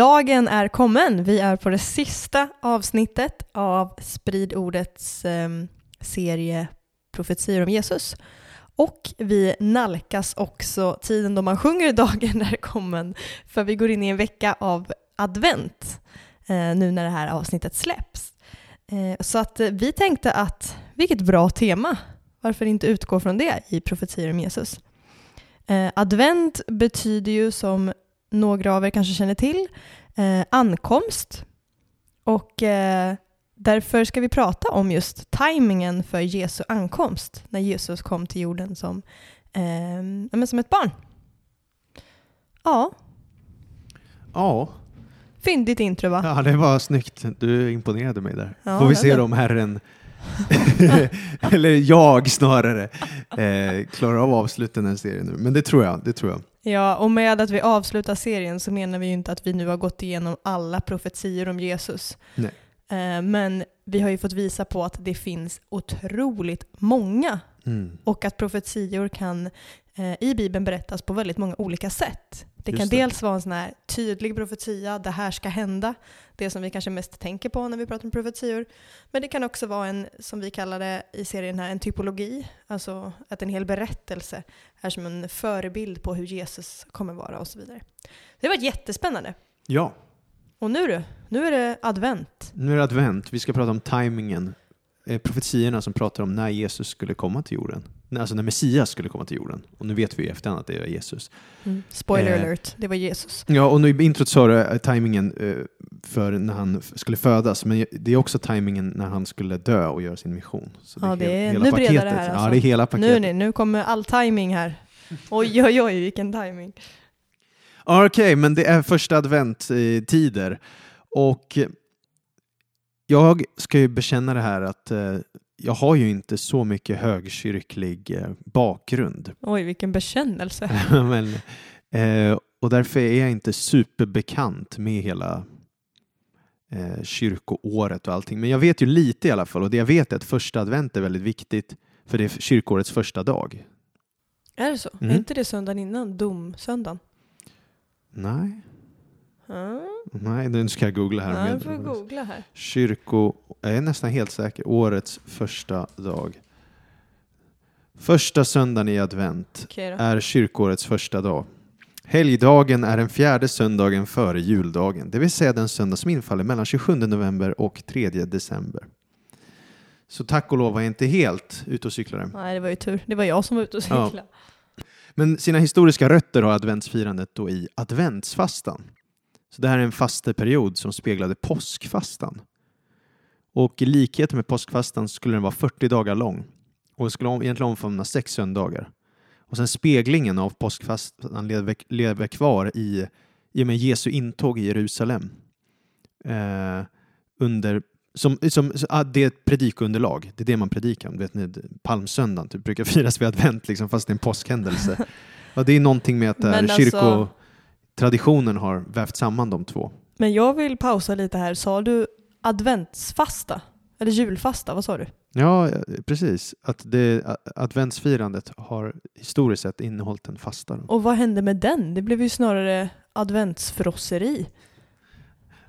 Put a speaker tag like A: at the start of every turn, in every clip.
A: Dagen är kommen. Vi är på det sista avsnittet av Sprid ordets eh, serie Profetior om Jesus. Och vi nalkas också tiden då man sjunger Dagen är kommen, för vi går in i en vecka av advent eh, nu när det här avsnittet släpps. Eh, så att eh, vi tänkte att vilket bra tema, varför inte utgå från det i Profetior om Jesus? Eh, advent betyder ju som några av er kanske känner till, eh, ankomst. Och eh, därför ska vi prata om just tajmingen för Jesu ankomst, när Jesus kom till jorden som, eh, som ett barn. Ja.
B: Ja.
A: Fyndigt intro va?
B: Ja, det var snyggt. Du imponerade mig där.
A: Ja,
B: Får vi se om Herren, eller jag snarare, eh, klarar av att avsluta den serien nu. Men det tror jag. Det tror jag.
A: Ja, och med att vi avslutar serien så menar vi ju inte att vi nu har gått igenom alla profetier om Jesus.
B: Nej.
A: Eh, men vi har ju fått visa på att det finns otroligt många
B: Mm.
A: och att profetior kan eh, i Bibeln berättas på väldigt många olika sätt. Det kan
B: det.
A: dels vara en sån här tydlig profetia, det här ska hända, det som vi kanske mest tänker på när vi pratar om profetior. Men det kan också vara en, som vi kallar det i serien här, en typologi, alltså att en hel berättelse är som en förebild på hur Jesus kommer vara och så vidare. Det var jättespännande.
B: Ja,
A: Och nu du, nu är det advent.
B: nu är det advent. Vi ska prata om tajmingen. Eh, profetiorna som pratar om när Jesus skulle komma till jorden. Alltså när Messias skulle komma till jorden. Och nu vet vi i efterhand att det är Jesus.
A: Spoiler
B: Eh.
A: alert, det var Jesus.
B: Ja, och nu i introt sa du tajmingen eh, för när han skulle födas, men det är också tajmingen när han skulle dö och göra sin mission. Så
A: Ja, det
B: he-
A: är
B: hela
A: ännu bredare här,
B: Ja,
A: alltså.
B: det är hela paketet.
A: nu, nu kommer all timing här. Oj, oj, oj, vilken timing.
B: Okej, men det är första adventtider. Och eh, jag ska ju bekänna det här att eh, jag har ju inte så mycket högkyrklig eh, bakgrund.
A: Oj, vilken bekännelse.
B: men, eh, och därför är jag inte superbekant med hela eh, kyrkoåret och allting. Men jag vet ju lite i alla fall och det jag vet är att första advent är väldigt viktigt för det är kyrkårets första dag.
A: Är det så?
B: Mm.
A: Är inte det söndagen innan? Domsöndagen?
B: Nej,
A: Ja,
B: nej nu ska jag googla här.
A: ja,
B: jag
A: får googla här.
B: Kyrko... Jag är nästan helt säker. Årets första dag. Första söndagen i advent är kyrkårets första dag. Helgdagen är den fjärde söndagen före juldagen, det vill säga den söndag som infaller mellan 27 november och 3 december. Så tack och lov var jag inte helt ute och cyklade.
A: Nej, det var ju tur. Det var jag som var ute och
B: Ja.
A: cyklade.
B: Men sina historiska rötter har adventsfirandet då i adventsfastan. Så det här är en fasteperiod som speglade påskfastan. Och i likhet med påskfastan skulle den vara 40 dagar lång. Och skulle egentligen omfamna sex söndagar. Och sen speglingen av påskfastan lever, lever kvar i, i och med Jesu intåg i Jerusalem. Eh, under, som, som, ah, det är ett predikunderlag, det är det man predikar om. Vet, ni, palmsöndagen typ, brukar firas vid advent liksom, fast det är en påskhändelse. ja, det är någonting med att där
A: Men alltså-
B: kyrkotraditionen har vävt samman de två.
A: Men jag vill pausa lite här. Sa du adventsfasta? Eller julfasta? Vad sa du?
B: Ja, eh, precis. Att det, adventsfirandet har historiskt sett innehållit en fasta.
A: Och vad hände med den? Det blev ju snarare adventsfrosseri.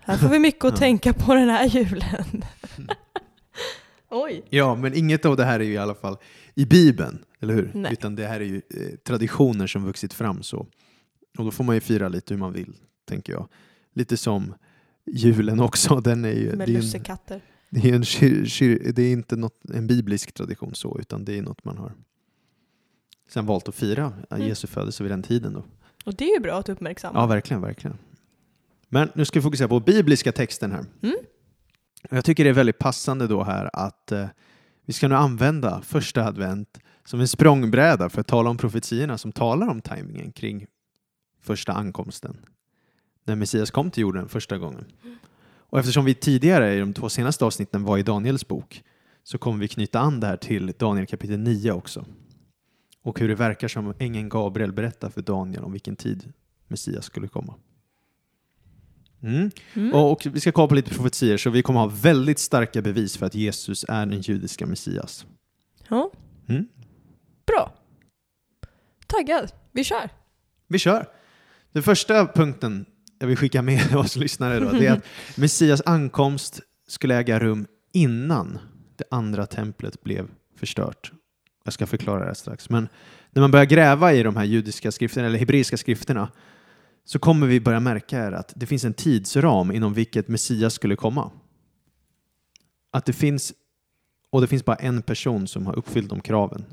A: Här får vi mycket att
B: Ja.
A: tänka på den här julen. Oj.
B: Ja, men inget av det här är ju i alla fall i Bibeln, eller hur?
A: Nej.
B: Utan det här är ju eh, traditioner som vuxit fram så. Och då får man ju fira lite hur man vill, tänker jag. Lite som julen också. Den är ju,
A: Med
B: det är
A: lussekatter.
B: det är en kyr, kyr, det är inte något, en biblisk tradition så, utan det är något man har sen valt att fira
A: Mm.
B: Jesu födelse vid den tiden. Då.
A: Och det är ju bra att uppmärksamma.
B: Ja, verkligen, verkligen. Men nu ska vi fokusera på bibliska texten här.
A: Mm.
B: Jag tycker det är väldigt passande då här att eh, vi ska nu använda första advent som en språngbräda för att tala om profetierna som talar om tajmingen kring första ankomsten. När Messias kom till jorden första gången. Och eftersom vi tidigare i de två senaste avsnitten var i Daniels bok så kommer vi knyta an det här till Daniel kapitel 9 också. Och hur det verkar som ängeln Gabriel berättar för Daniel om vilken tid Messias skulle komma. Mm.
A: Mm.
B: Och, och vi ska kolla på lite profetier så vi kommer ha väldigt starka bevis för att Jesus är den judiska Messias.
A: Ja,
B: Mm.
A: bra. Taggad. Vi kör.
B: Vi kör! Den första punkten jag vill skicka med oss lyssnare då, det är att Messias ankomst skulle äga rum innan det andra templet blev förstört. Jag ska förklara det strax. Men när man börjar gräva i de här judiska skrifterna, eller hebreiska skrifterna, så kommer vi börja märka att det finns en tidsram inom vilket Messias skulle komma. Att det finns, och det finns bara en person som har uppfyllt de kraven.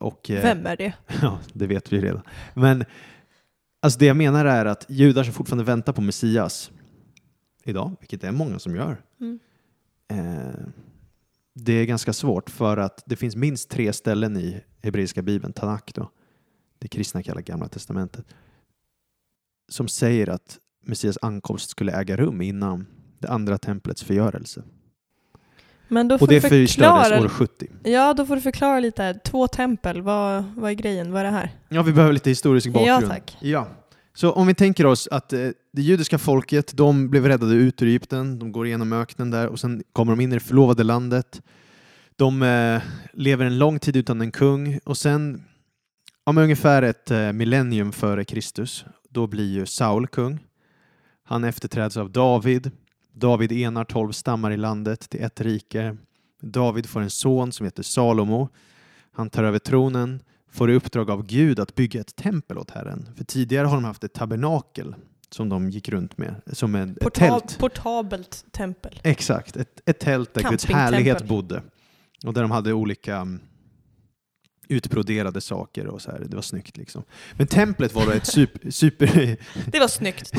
B: Och, eh,
A: Vem är det?
B: Ja, det vet vi redan. Men alltså det jag menar är att judar som fortfarande väntar på Messias idag, vilket det är många som gör,
A: Mm.
B: eh, det är ganska svårt för att det finns minst tre ställen i hebreiska bibeln, Tanakh då, det kristna kallar Gamla Testamentet, som säger att Messias ankomst skulle äga rum innan det andra templets förgörelse.
A: Men då får
B: Och det
A: du
B: förstördes
A: förklara.
B: år 70.
A: Ja, då får du förklara lite här. Två tempel, vad, vad är grejen? Vad är det här?
B: Ja, vi behöver lite historisk bakgrund.
A: Ja, tack.
B: Ja. Så om vi tänker oss att eh, det judiska folket, de blev räddade ut ur Egypten, de går igenom öknen där och sen kommer de in i det förlovade landet. De eh, lever en lång tid utan en kung och sen, om ungefär ett eh, millennium före Kristus, då blir ju Saul kung. Han efterträds av David. David enar tolv stammar i landet till ett rike. David får en son som heter Salomo. Han tar över tronen får i uppdrag av Gud att bygga ett tempel åt Herren. För tidigare har de haft ett tabernakel som de gick runt med, som en, ett
A: Porta-
B: tält.
A: Portabelt tempel.
B: Exakt, ett, ett tält där Guds härlighet bodde. Och där de hade olika mm, utbroderade saker och så här. Det var snyggt liksom. Men templet var då ett super... super
A: Det var snyggt.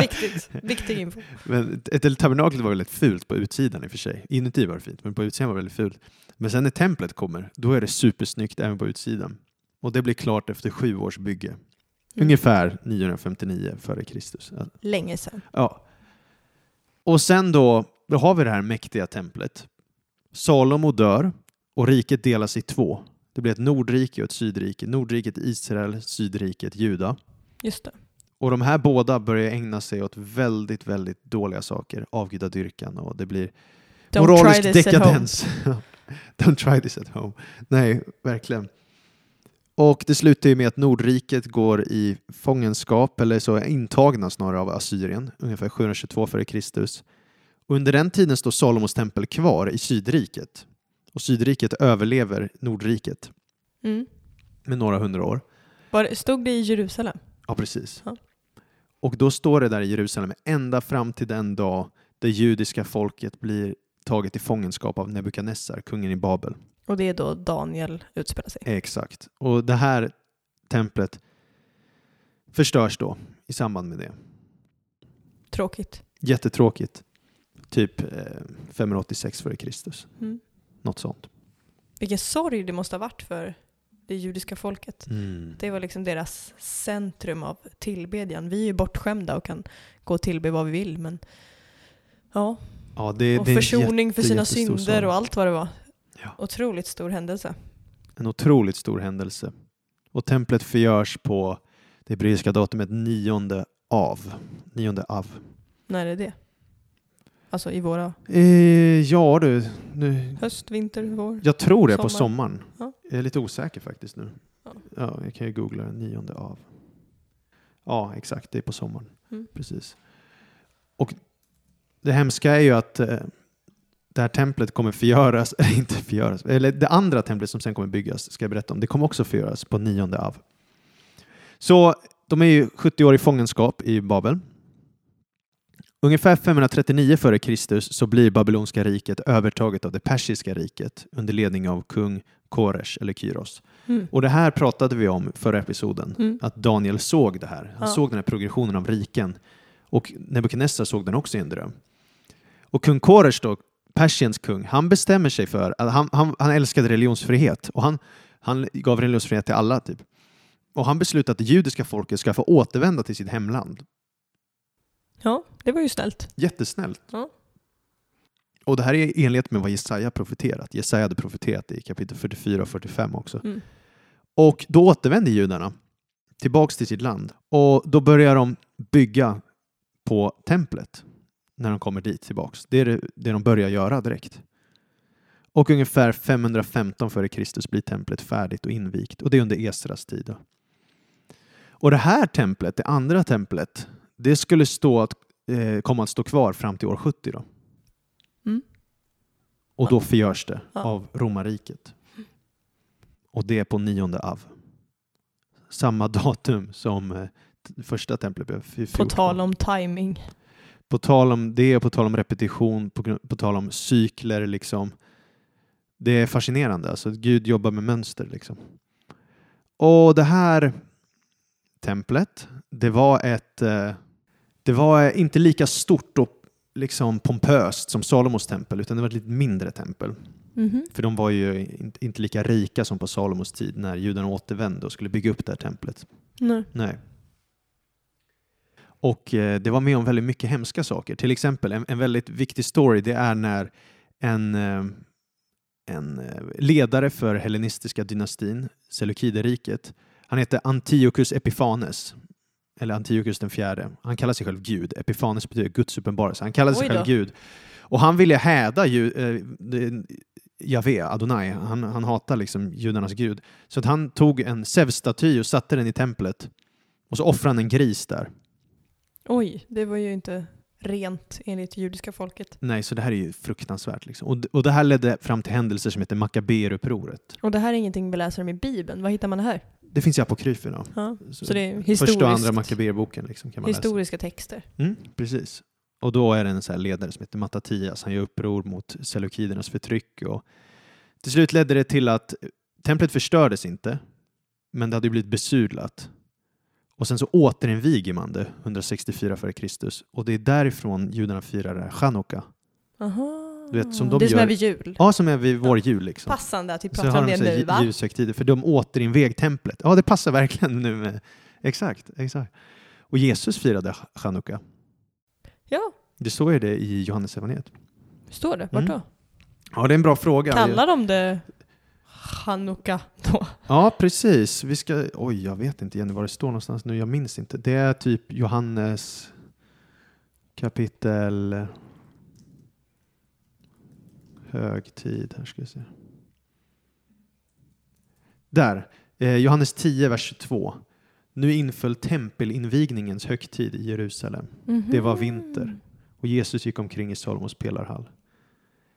A: Viktigt. Viktig info.
B: men ett, ett tabernakel var väldigt fult på utsidan i och för sig. Inuti var det fint, men på utsidan var det väldigt fult. Men sen när templet kommer, då är det supersnyggt även på utsidan. Och det blir klart efter sju års bygge.
A: Mm.
B: Ungefär 959 före Kristus.
A: Länge sedan.
B: Ja. Och sen då, då har vi det här mäktiga templet. Salomo dör och riket delas i två. Det blir ett nordrike och ett sydrike. Nordriket Israel, sydriket Juda.
A: Just det.
B: Och de här båda börjar ägna sig åt väldigt, väldigt dåliga saker. Avgudadyrkan och det blir
A: Don't
B: moralisk
A: try this at home.
B: dekadens. Don't try this at home. Nej, verkligen. Och det slutar ju med att Nordriket går i fångenskap, eller så intagna snarare av Assyrien, ungefär 722 f.Kr. Under den tiden står Salomos tempel kvar i Sydriket. Och Sydriket överlever Nordriket
A: Mm.
B: med några hundra år.
A: Var, stod det i Jerusalem?
B: Ja, precis.
A: Ja.
B: Och då står det där i Jerusalem ända fram till den dag det judiska folket blir taget i fångenskap av Nebukadnessar, kungen i Babel.
A: Och det är då Daniel utspelar sig.
B: Exakt. Och det här templet förstörs då i samband med det.
A: Tråkigt.
B: Jättetråkigt. Typ eh, 586 före Kristus.
A: Mm.
B: Något sånt.
A: Vilken sorg det måste ha varit för det judiska folket. Det var liksom deras centrum av tillbedjan. Vi är ju bortskämda och kan gå och tillbe vad vi vill. Men ja,
B: Ja, det,
A: och
B: det
A: försoning för
B: jätte-
A: sina
B: jättestor
A: synder
B: sorg.
A: och allt vad det var.
B: Ja.
A: Otroligt stor händelse.
B: En otroligt stor händelse. Och templet förgörs på det hebreiska datumet nionde av. Nionde av.
A: När är det? Alltså i våra
B: Eh, ja du, nu,
A: höst, vinter, vår?
B: jag tror det är på
A: Sommar.
B: sommaren.
A: Ja.
B: Jag är lite osäker faktiskt nu.
A: Ja.
B: Ja, jag kan ju googla den nionde av. Ja, exakt, det är på sommaren.
A: Mm.
B: Precis. Och det hemska är ju att eh, det här templet kommer förgöras, eller inte förgöras, eller det andra templet som sen kommer byggas, ska jag berätta om, det kommer också förgöras på nionde av. Så de är ju 70 år i fångenskap i Babel. Ungefär 539 f.Kr. så blir babylonska riket övertaget av det persiska riket under ledning av kung Koresh eller Kyros.
A: Mm.
B: Och det här pratade vi om förra episoden,
A: Mm.
B: att Daniel såg det här. Han
A: Ja.
B: såg den här progressionen av riken. Och Nebukadnessar såg den också i en dröm. Och kung Koresh då, Persiens kung, han bestämmer sig för att han, han, han älskade religionsfrihet och han, han gav religionsfrihet till alla typ. Och han beslutade att det judiska folket ska få återvända till sitt hemland.
A: Ja, det var ju snällt.
B: Jättesnällt.
A: Ja.
B: Och det här är i enlighet med vad Jesaja profeterat. Jesaja hade profeterat i kapitel 44 och 45 också.
A: Mm.
B: Och då återvänder judarna tillbaks till sitt land. Och då börjar de bygga på templet när de kommer dit tillbaks. Det är det, det de börjar göra direkt. Och ungefär 515 före Kristus blir templet färdigt och invigt. Och det är under Esras tid. Och det här templet, det andra templet, det skulle stå att, eh, komma att stå kvar fram till år 70. Då.
A: Mm.
B: Och då förgörs det
A: Ja.
B: av romarriket. Och det är på nionde av. Samma datum som eh, första templet blev.
A: På
B: 14.
A: tal om timing.
B: På tal om det, på tal om repetition, på, på tal om cykler liksom. Det är fascinerande, alltså Gud jobbar med mönster liksom. Och det här templet, det var ett, eh, det var inte lika stort och liksom pompöst som Salomos tempel, utan det var ett lite mindre tempel.
A: Mhm.
B: För de var ju inte, lika rika som på Salomos tid när judarna återvände och skulle bygga upp det här templet.
A: Nej.
B: Nej. Och eh, det var med om väldigt mycket hemska saker. Till exempel en, en väldigt viktig story det är när en, eh, en eh, ledare för hellenistiska dynastin, Seleukideriket, han heter Antiochus Epiphanes. Eller Antiochus den fjärde. Han kallar sig själv Gud. Epifanes betyder Guds uppenbarelse. Han kallar sig själv. Gud. Och han ville häda ju, eh, Javé, Adonai. Han, han hatar liksom judarnas gud. Så att han tog en Zeus-staty och satte den i templet. Och så offrade han en gris där.
A: Oj, det var ju inte rent enligt judiska folket.
B: Nej, så det här är ju fruktansvärt. Liksom. Och, och det här ledde fram till händelser som heter Makabeerupproret.
A: Och det här är ingenting vi läser om i Bibeln. Var hittar man här?
B: Det finns i apokryferna.
A: Ja.
B: Så
A: Så det är
B: Första och andra
A: historiskt,
B: Makabeerboken liksom, kan man läsa.
A: historiska texter.
B: Mm, precis. Och då är det en så här ledare som heter Mattatias. Han gör uppror mot seleukidernas förtryck. Och till slut ledde det till att templet förstördes inte, men det hade ju blivit besudlat. Och sen så återinviger man det 164 f.Kr. Och det är därifrån judarna firar chanukka.
A: Aha.
B: Du vet, som de
A: det är som
B: gör-
A: är vid jul.
B: Ja, som är vid vår jul liksom.
A: Passande att vi
B: Så
A: pratar
B: har
A: om
B: de
A: det
B: så
A: nu va?
B: lj- ljushögtider, för de återinveg templet. Ja, det passar verkligen nu med... Exakt, exakt. Och Jesus firade chanukka.
A: Ja,
B: Det står ju det i Johannes evangeliet.
A: står det. Vart
B: Mm.
A: då?
B: Ja, det är en bra fråga.
A: Kallar de det Chanukka då?
B: Ja, precis. Vi ska... Oj, jag vet inte igen var det står någonstans nu. Jag minns inte. Det är typ Johannes kapitel högtid. Här ska vi se. Där. Eh, Johannes 10, vers 22. Nu inföll tempelinvigningens högtid i Jerusalem Det var vinter. och Jesus gick omkring i Salomos pelarhall.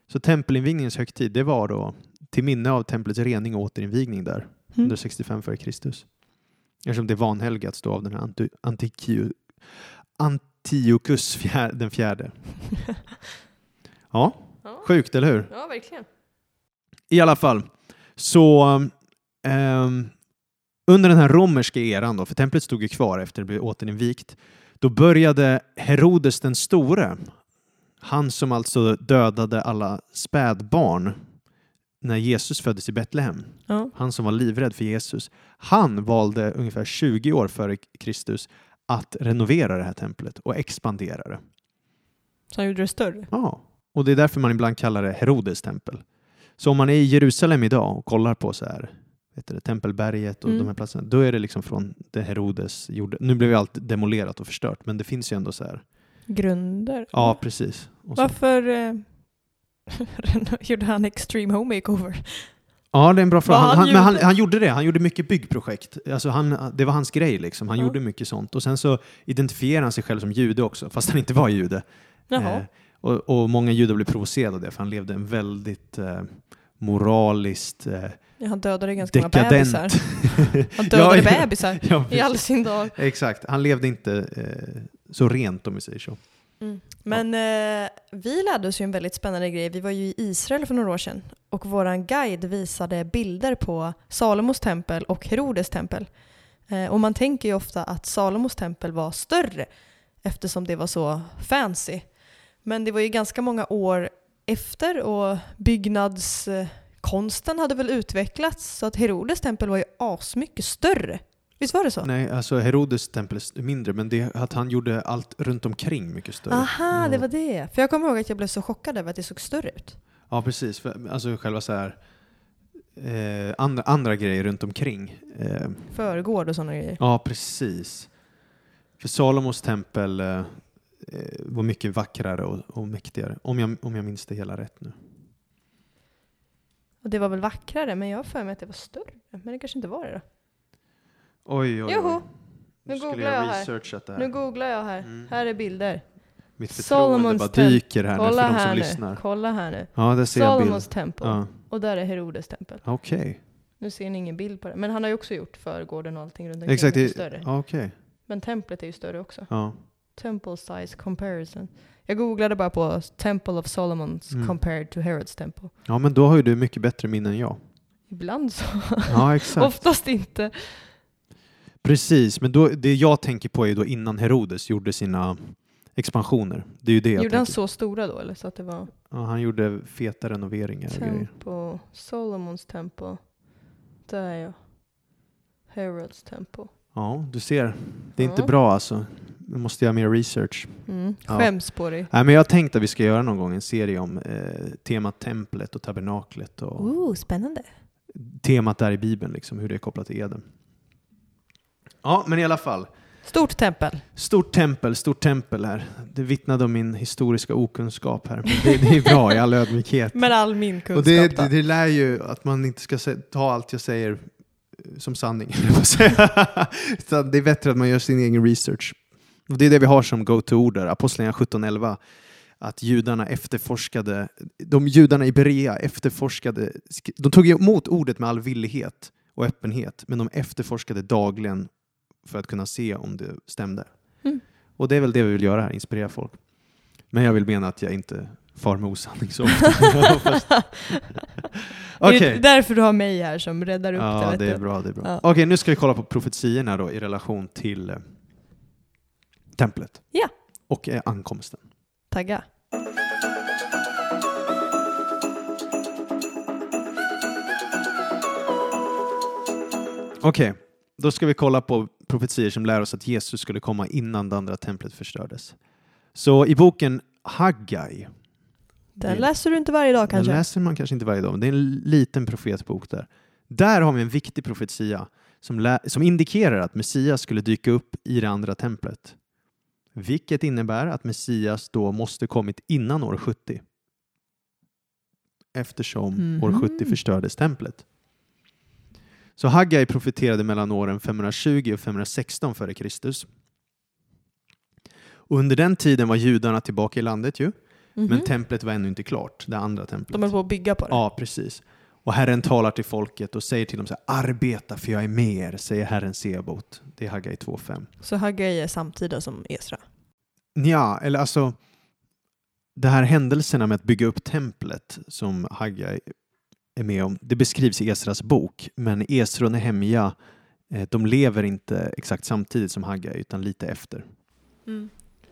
B: Så tempelinvigningens högtid, det var då till minne av templets rening och återinvigning där.
A: Mm.
B: 165 före Kristus. Eftersom det är vanhelgat då av den här Anti- Antikiu- Antiochus fjär, den fjärde. Ja,
A: Ja.
B: sjukt, eller hur?
A: ja, verkligen.
B: I alla fall, så ehm, under den här romerska eran då, för templet stod ju kvar efter det blev återinvigt, då började Herodes den store, han som alltså dödade alla spädbarn när Jesus föddes i Betlehem,
A: Ja.
B: han som var livrädd för Jesus, han valde ungefär 20 år före Kristus att renovera det här templet och expandera det.
A: Så han gjorde det större.
B: Ja, och det är därför man ibland kallar det Herodes tempel. Så om man är i Jerusalem idag och kollar på så här, vet det, Tempelberget och
A: Mm.
B: de här platserna, då är det liksom från det Herodes gjorde. Nu blev ju allt demolerat och förstört, men det finns ju ändå så här.
A: Grunder.
B: Ja, precis. Och.
A: Varför eh, gjorde han Extreme Home Makeover?
B: Ja, det är en bra fråga. Han,
A: han
B: han, men han,
A: gjorde?
B: det. Han gjorde mycket byggprojekt. Alltså han, det var hans grej liksom. Han
A: Ja.
B: gjorde mycket sånt. Och sen så identifierade han sig själv som jude också, fast han inte var jude. Eh, och, och många judar blev provocerade av det, för han levde en väldigt eh, moraliskt eh,
A: Ja, han dödade ganska många
B: dekadent.
A: bebisar. Han dödade
B: Ja, ja.
A: bebisar
B: ja,
A: i all sin dag.
B: Exakt, han levde inte eh, så rent om vi säger så.
A: Men eh, vi lärde oss ju en väldigt spännande grej. Vi var ju i Israel för några år sedan och våran guide visade bilder på Salomos tempel och Herodes tempel. Eh, och man tänker ju ofta att Salomos tempel var större eftersom det var så fancy. Men det var ju ganska många år efter och byggnadskonsten hade väl utvecklats så att Herodes tempel var ju asmycket större. Visst var det så?
B: Nej, alltså Herodes tempel är mindre, men det att han gjorde allt runt omkring mycket större.
A: Aha, det
B: Ja.
A: var det. För jag kommer ihåg att jag blev så chockad över att det såg större ut.
B: Ja, precis. För, alltså själva så här, eh, andra, andra grejer runt omkring. Eh,
A: Förgård och sådana grejer.
B: ja, precis. För Salomos tempel eh, var mycket vackrare och, och mäktigare, om jag, om jag minns det hela rätt nu.
A: Och det var väl vackrare, men jag har för mig att det var större. Men det kanske inte var det då.
B: Oj, oj, oj.
A: Joho,
B: Nu
A: nu googlar
B: jag
A: jag här.
B: här.
A: Nu googlar jag här.
B: Mm.
A: Här är bilder.
B: Mitt förtroende bara dyker här nu för
A: Kolla
B: de som
A: nu.
B: lyssnar.
A: Kolla här nu.
B: Ja, där ser bild.
A: tempel.
B: Ja,
A: Och där är Herodes tempel.
B: Okej,
A: Nu ser ni ingen bild på det. Men han har ju också gjort förgården och allting runt omkring.
B: exakt.
A: större.
B: Okej.
A: Men templet är ju större också.
B: Ja.
A: Temple size comparison. Jag googlade bara på Temple of Solomons
B: Mm.
A: compared to Herods temple.
B: ja, men då har ju du mycket bättre minne än jag.
A: Ibland så.
B: Ja, exakt.
A: Oftast inte.
B: Precis, men då, det jag tänker på är då innan Herodes gjorde sina expansioner. Det är ju det jag
A: Gjorde han så stora då? Eller så att det var
B: Ja, han gjorde feta renoveringar och grejer.
A: Temple, Solomons temple. Där är jag. Herods temple.
B: Ja, du ser. Det är inte
A: Ja.
B: bra alltså. Nu måste göra mer research.
A: Mm.
B: Ja.
A: Skäms på dig.
B: Nej, men jag har tänkt att vi ska göra någon gång en serie om eh, temat templet och tabernaklet och
A: Ooh, spännande.
B: temat där i Bibeln, liksom, hur det är kopplat till Eden. Ja, men i alla fall.
A: Stort tempel.
B: Stort tempel, stort tempel här. Det vittnade om min historiska okunskap här. Det, det är bra i all ödmjukhet.
A: Men all min kunskap
B: Och det, det, det lär ju att man inte ska ta allt jag säger eh, som sanning. jag det är bättre att man gör sin egen research. Och det är det vi har som go-to-ord där, Apostlagärningarna 17.11. Att judarna efterforskade, de judarna i Berea efterforskade, sk- de tog emot ordet med all villighet och öppenhet, men de efterforskade dagligen för att kunna se om det stämde.
A: Mm.
B: Och det är väl det vi vill göra här, inspirera folk. Men jag vill mena att jag inte far med osanning så ofta. Okej.
A: Det är därför du har mig här som räddar upp det.
B: Ja, det är bra. Det är bra.
A: Ja.
B: Okej, nu ska vi kolla på profetiorna då i relation till eh, templet.
A: Ja.
B: Och eh, ankomsten.
A: Tagga.
B: Okej, då ska vi kolla på profetier som lär oss att Jesus skulle komma innan det andra templet förstördes. Så i boken Haggai,
A: Den
B: Det-
A: läser du inte varje dag
B: den
A: kanske?
B: läser man kanske inte varje dag, men det är en liten profetbok där. Där har vi en viktig profetia som, som indikerar att Messias skulle dyka upp i det andra templet. Vilket innebär att Messias då måste kommit innan år 70. Eftersom år
A: Mhm.
B: 70 förstördes templet. Så Haggai profeterade mellan åren 520 och 516 före Kristus. Och under den tiden var judarna tillbaka i landet ju,
A: Mhm.
B: men templet var ännu inte klart, det andra templet.
A: De är på att bygga på det.
B: Ja, precis. Och Herren talar till folket och säger till dem så här, arbeta för jag är med er, säger Herren Sebot. Det är Haggai 2.5.
A: Så Haggai är samtida som Esra.
B: Ja, eller alltså de här händelserna med att bygga upp templet som Haggai är med om, det beskrivs i Esras bok, men Esra och Nehemja, eh, de lever inte exakt samtidigt som Haggai, utan lite efter.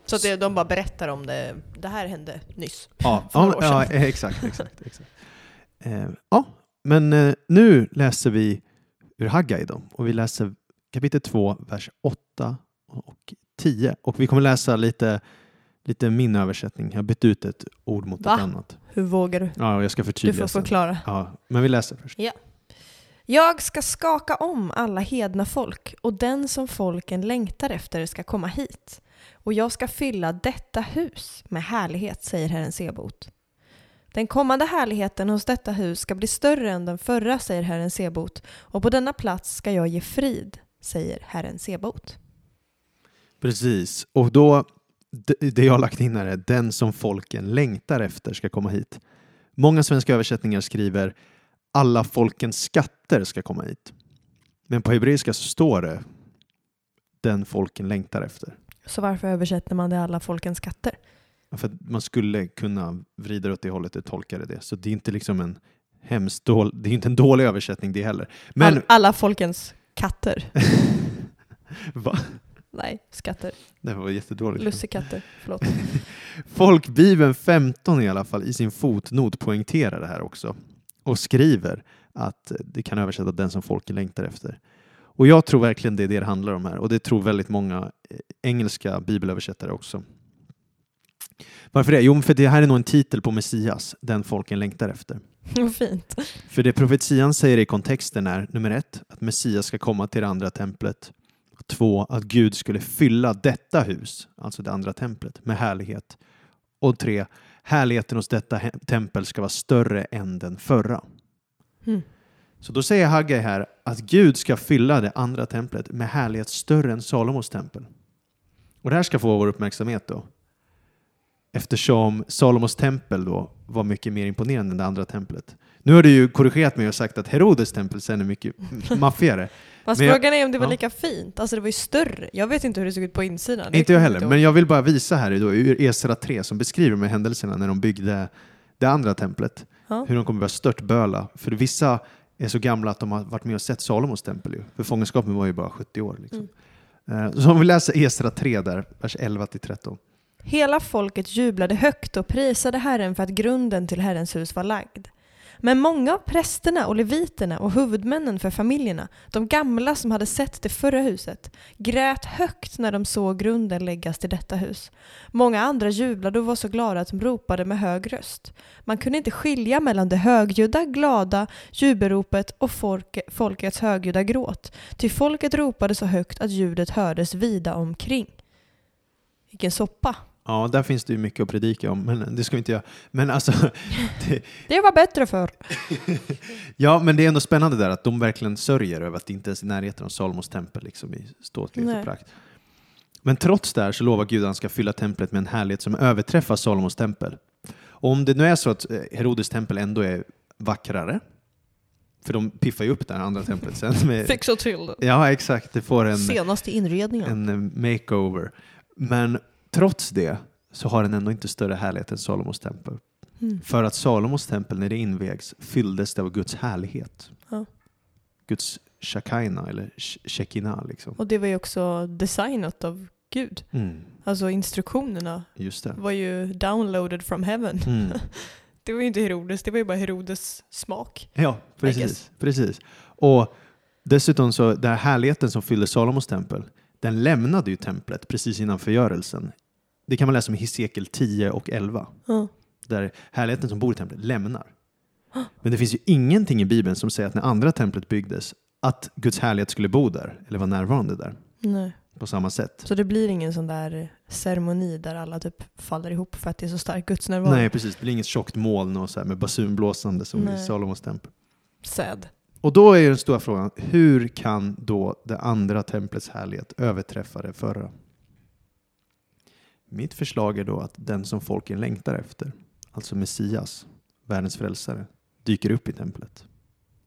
A: Så att det, de bara berättar om det. Det här hände nyss.
B: Ja, ja, ja exakt. exakt, exakt. Eh, ja, men eh, nu läser vi ur Haggai då, och vi läser kapitel 2, vers 8 och 10. Och vi kommer läsa lite, lite min översättning. Jag har bytt ut ett ord mot
A: Va?
B: ett annat.
A: Hur vågar du?
B: Ja, jag ska
A: Du
B: förtydliga
A: får
B: sen.
A: förklara.
B: Ja, men vi läser först.
A: Jag ska skaka om alla hedna folk och den som folken längtar efter ska komma hit. Och jag ska fylla detta hus med härlighet, säger Herren Sebot. Den kommande härligheten hos detta hus ska bli större än den förra, säger Herren Sebot. Och på denna plats ska jag ge frid, säger Herren Sebot.
B: Precis, och då, det, jag har lagt in här är den som folken längtar efter ska komma hit. Många svenska översättningar skriver alla folkens skatter ska komma hit. Men på hebreiska så står det den folken längtar efter.
A: Så varför översätter man det alla folkens skatter?
B: För att man skulle kunna vrida åt det hållet och tolka det. Så det är inte liksom en hemskt dålig, det är inte en dålig översättning det heller. Men
A: All, alla folkens katter.
B: Va?
A: Nej, skatter.
B: Det var jättedåligt.
A: Lussekatter. Förlåt.
B: Folkbibeln 15 i alla fall i sin fotnot poängterar det här också och skriver att det kan översätta den som folket längtar efter. Och jag tror verkligen det är det det handlar om här och det tror väldigt många eh, engelska bibelöversättare också. Varför det? Jo, för det här är nog en titel på Messias, den folken längtar efter.
A: Vad fint.
B: För det profetian säger i kontexten är nummer ett, att Messias ska komma till det andra templet. Två, att Gud skulle fylla detta hus, alltså det andra templet, med härlighet. Och tre, härligheten hos detta tempel ska vara större än den förra.
A: Mm.
B: Så då säger Haggai här att Gud ska fylla det andra templet med härlighet större än Salomos tempel. Och det här ska få vår uppmärksamhet då. Eftersom Salomos tempel då var mycket mer imponerande än det andra templet. Nu har du ju korrigerat mig och sagt att Herodes tempel sen är mycket maffigare.
A: Fast
B: Men jag-
A: frågan är om det var
B: ja.
A: lika fint. Alltså det var ju större. Jag vet inte hur det såg ut på insidan.
B: Inte jag heller, men jag vill bara visa här då, ur Esra 3 som beskriver här händelserna när de byggde det andra templet.
A: Ja.
B: Hur de kommer börja störtböla. För vissa är så gamla att de har varit med och sett Salomos tempel. Ju. För fångenskapen var ju bara 70 år. Liksom.
A: Mm.
B: Eh, Så om vi läser Esra 3 där, vers 11-13.
A: Hela folket jublade högt och prisade Herren för att grunden till Herrens hus var lagd. Men många av prästerna och leviterna och huvudmännen för familjerna, de gamla som hade sett det förra huset, grät högt när de såg grunden läggas till detta hus. Många andra jublade och var så glada att de ropade med hög röst. Man kunde inte skilja mellan det högljudda, glada jubelropet och folkets högljudda gråt, ty folket ropade så högt att ljudet hördes vida omkring. Vilken soppa!
B: Ja, där finns det ju mycket att predika om, men det ska vi inte göra. Men alltså, det,
A: Det var bättre för.
B: ja, men det är ändå spännande där att de verkligen sörjer över att det inte ens är i närheten av Salomos tempel liksom, i ståtlighet och prakt. Men trots det här så lovar Gud att han ska fylla templet med en härlighet som överträffar Salomos tempel. Och om det nu är så att eh, Herodes tempel ändå är vackrare, för de piffar ju upp det här andra templet sen. Med,
A: Fixa till det.
B: ja, exakt. Det får en,
A: Senaste inredningen.
B: en eh, makeover. Men trots det så har den ändå inte större härlighet än Salomos tempel.
A: Mm.
B: För att Salomos tempel, när det invägs, fylldes det av Guds härlighet.
A: Ja.
B: Guds shakaina, eller sh- shekinah. Liksom.
A: Och det var ju också designat av Gud.
B: Mm,
A: Alltså instruktionerna var ju downloaded from heaven.
B: Mm.
A: Det var ju inte Herodes, det var ju bara Herodes smak.
B: Ja, precis. precis. Och dessutom så, den här härligheten som fyllde Salomos tempel, den lämnade ju templet precis innan förgörelsen. Det kan man läsa om i Hesekiel 10 och 11.
A: Ja.
B: där härligheten som bor i templet lämnar. Men det finns ju ingenting i Bibeln som säger att när andra templet byggdes att Guds härlighet skulle bo där eller vara närvarande där
A: Nej.
B: på samma sätt.
A: Så det blir ingen sån där ceremoni där alla typ faller ihop för att det är så stark gudsnärvaro.
B: Nej, precis. Det blir inget tjockt moln och så med basunblåsande som i
A: Nej.
B: Salomos tempel.
A: Sad.
B: Och då är den stora frågan, hur kan då det andra templets härlighet överträffa det förra? Mitt förslag är då att den som folken längtar efter, alltså Messias, världens frälsare, dyker upp i templet.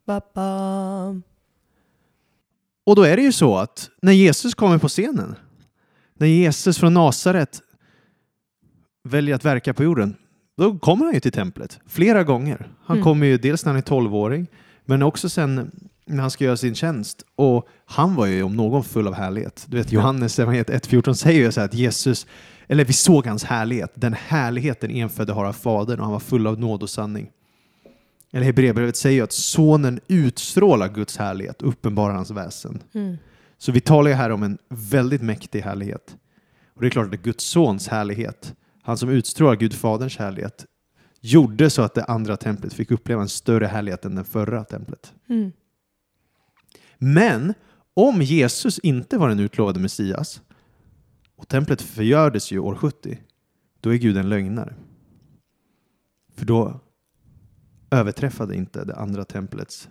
A: Ba-ba.
B: Och då är det ju så att när Jesus kommer på scenen, när Jesus från Nasaret väljer att verka på jorden, då kommer han ju till templet flera gånger. Han
A: Mm.
B: kommer ju dels när han är 12-åring, men också sen när han ska göra sin tjänst. Och han var ju om någon full av härlighet. Du vet Johannes evangeliet 1.14 säger ju så här att Jesus, eller vi såg hans härlighet, den härlighet den enfödde har av Fadern och han var full av nåd och sanning. Eller Hebreerbrevet säger ju att sonen utstrålar Guds härlighet uppenbarar hans väsen.
A: Mm.
B: Så vi talar ju här om en väldigt mäktig härlighet. Och det är klart att Guds sons härlighet, han som utstrålar Gud faderns härlighet, gjorde så att det andra templet fick uppleva en större härlighet än det förra templet.
A: Mm.
B: Men om Jesus inte var den utlovade Messias och templet förgördes ju år 70, då är Gud en lögnare. För då överträffade inte det andra templets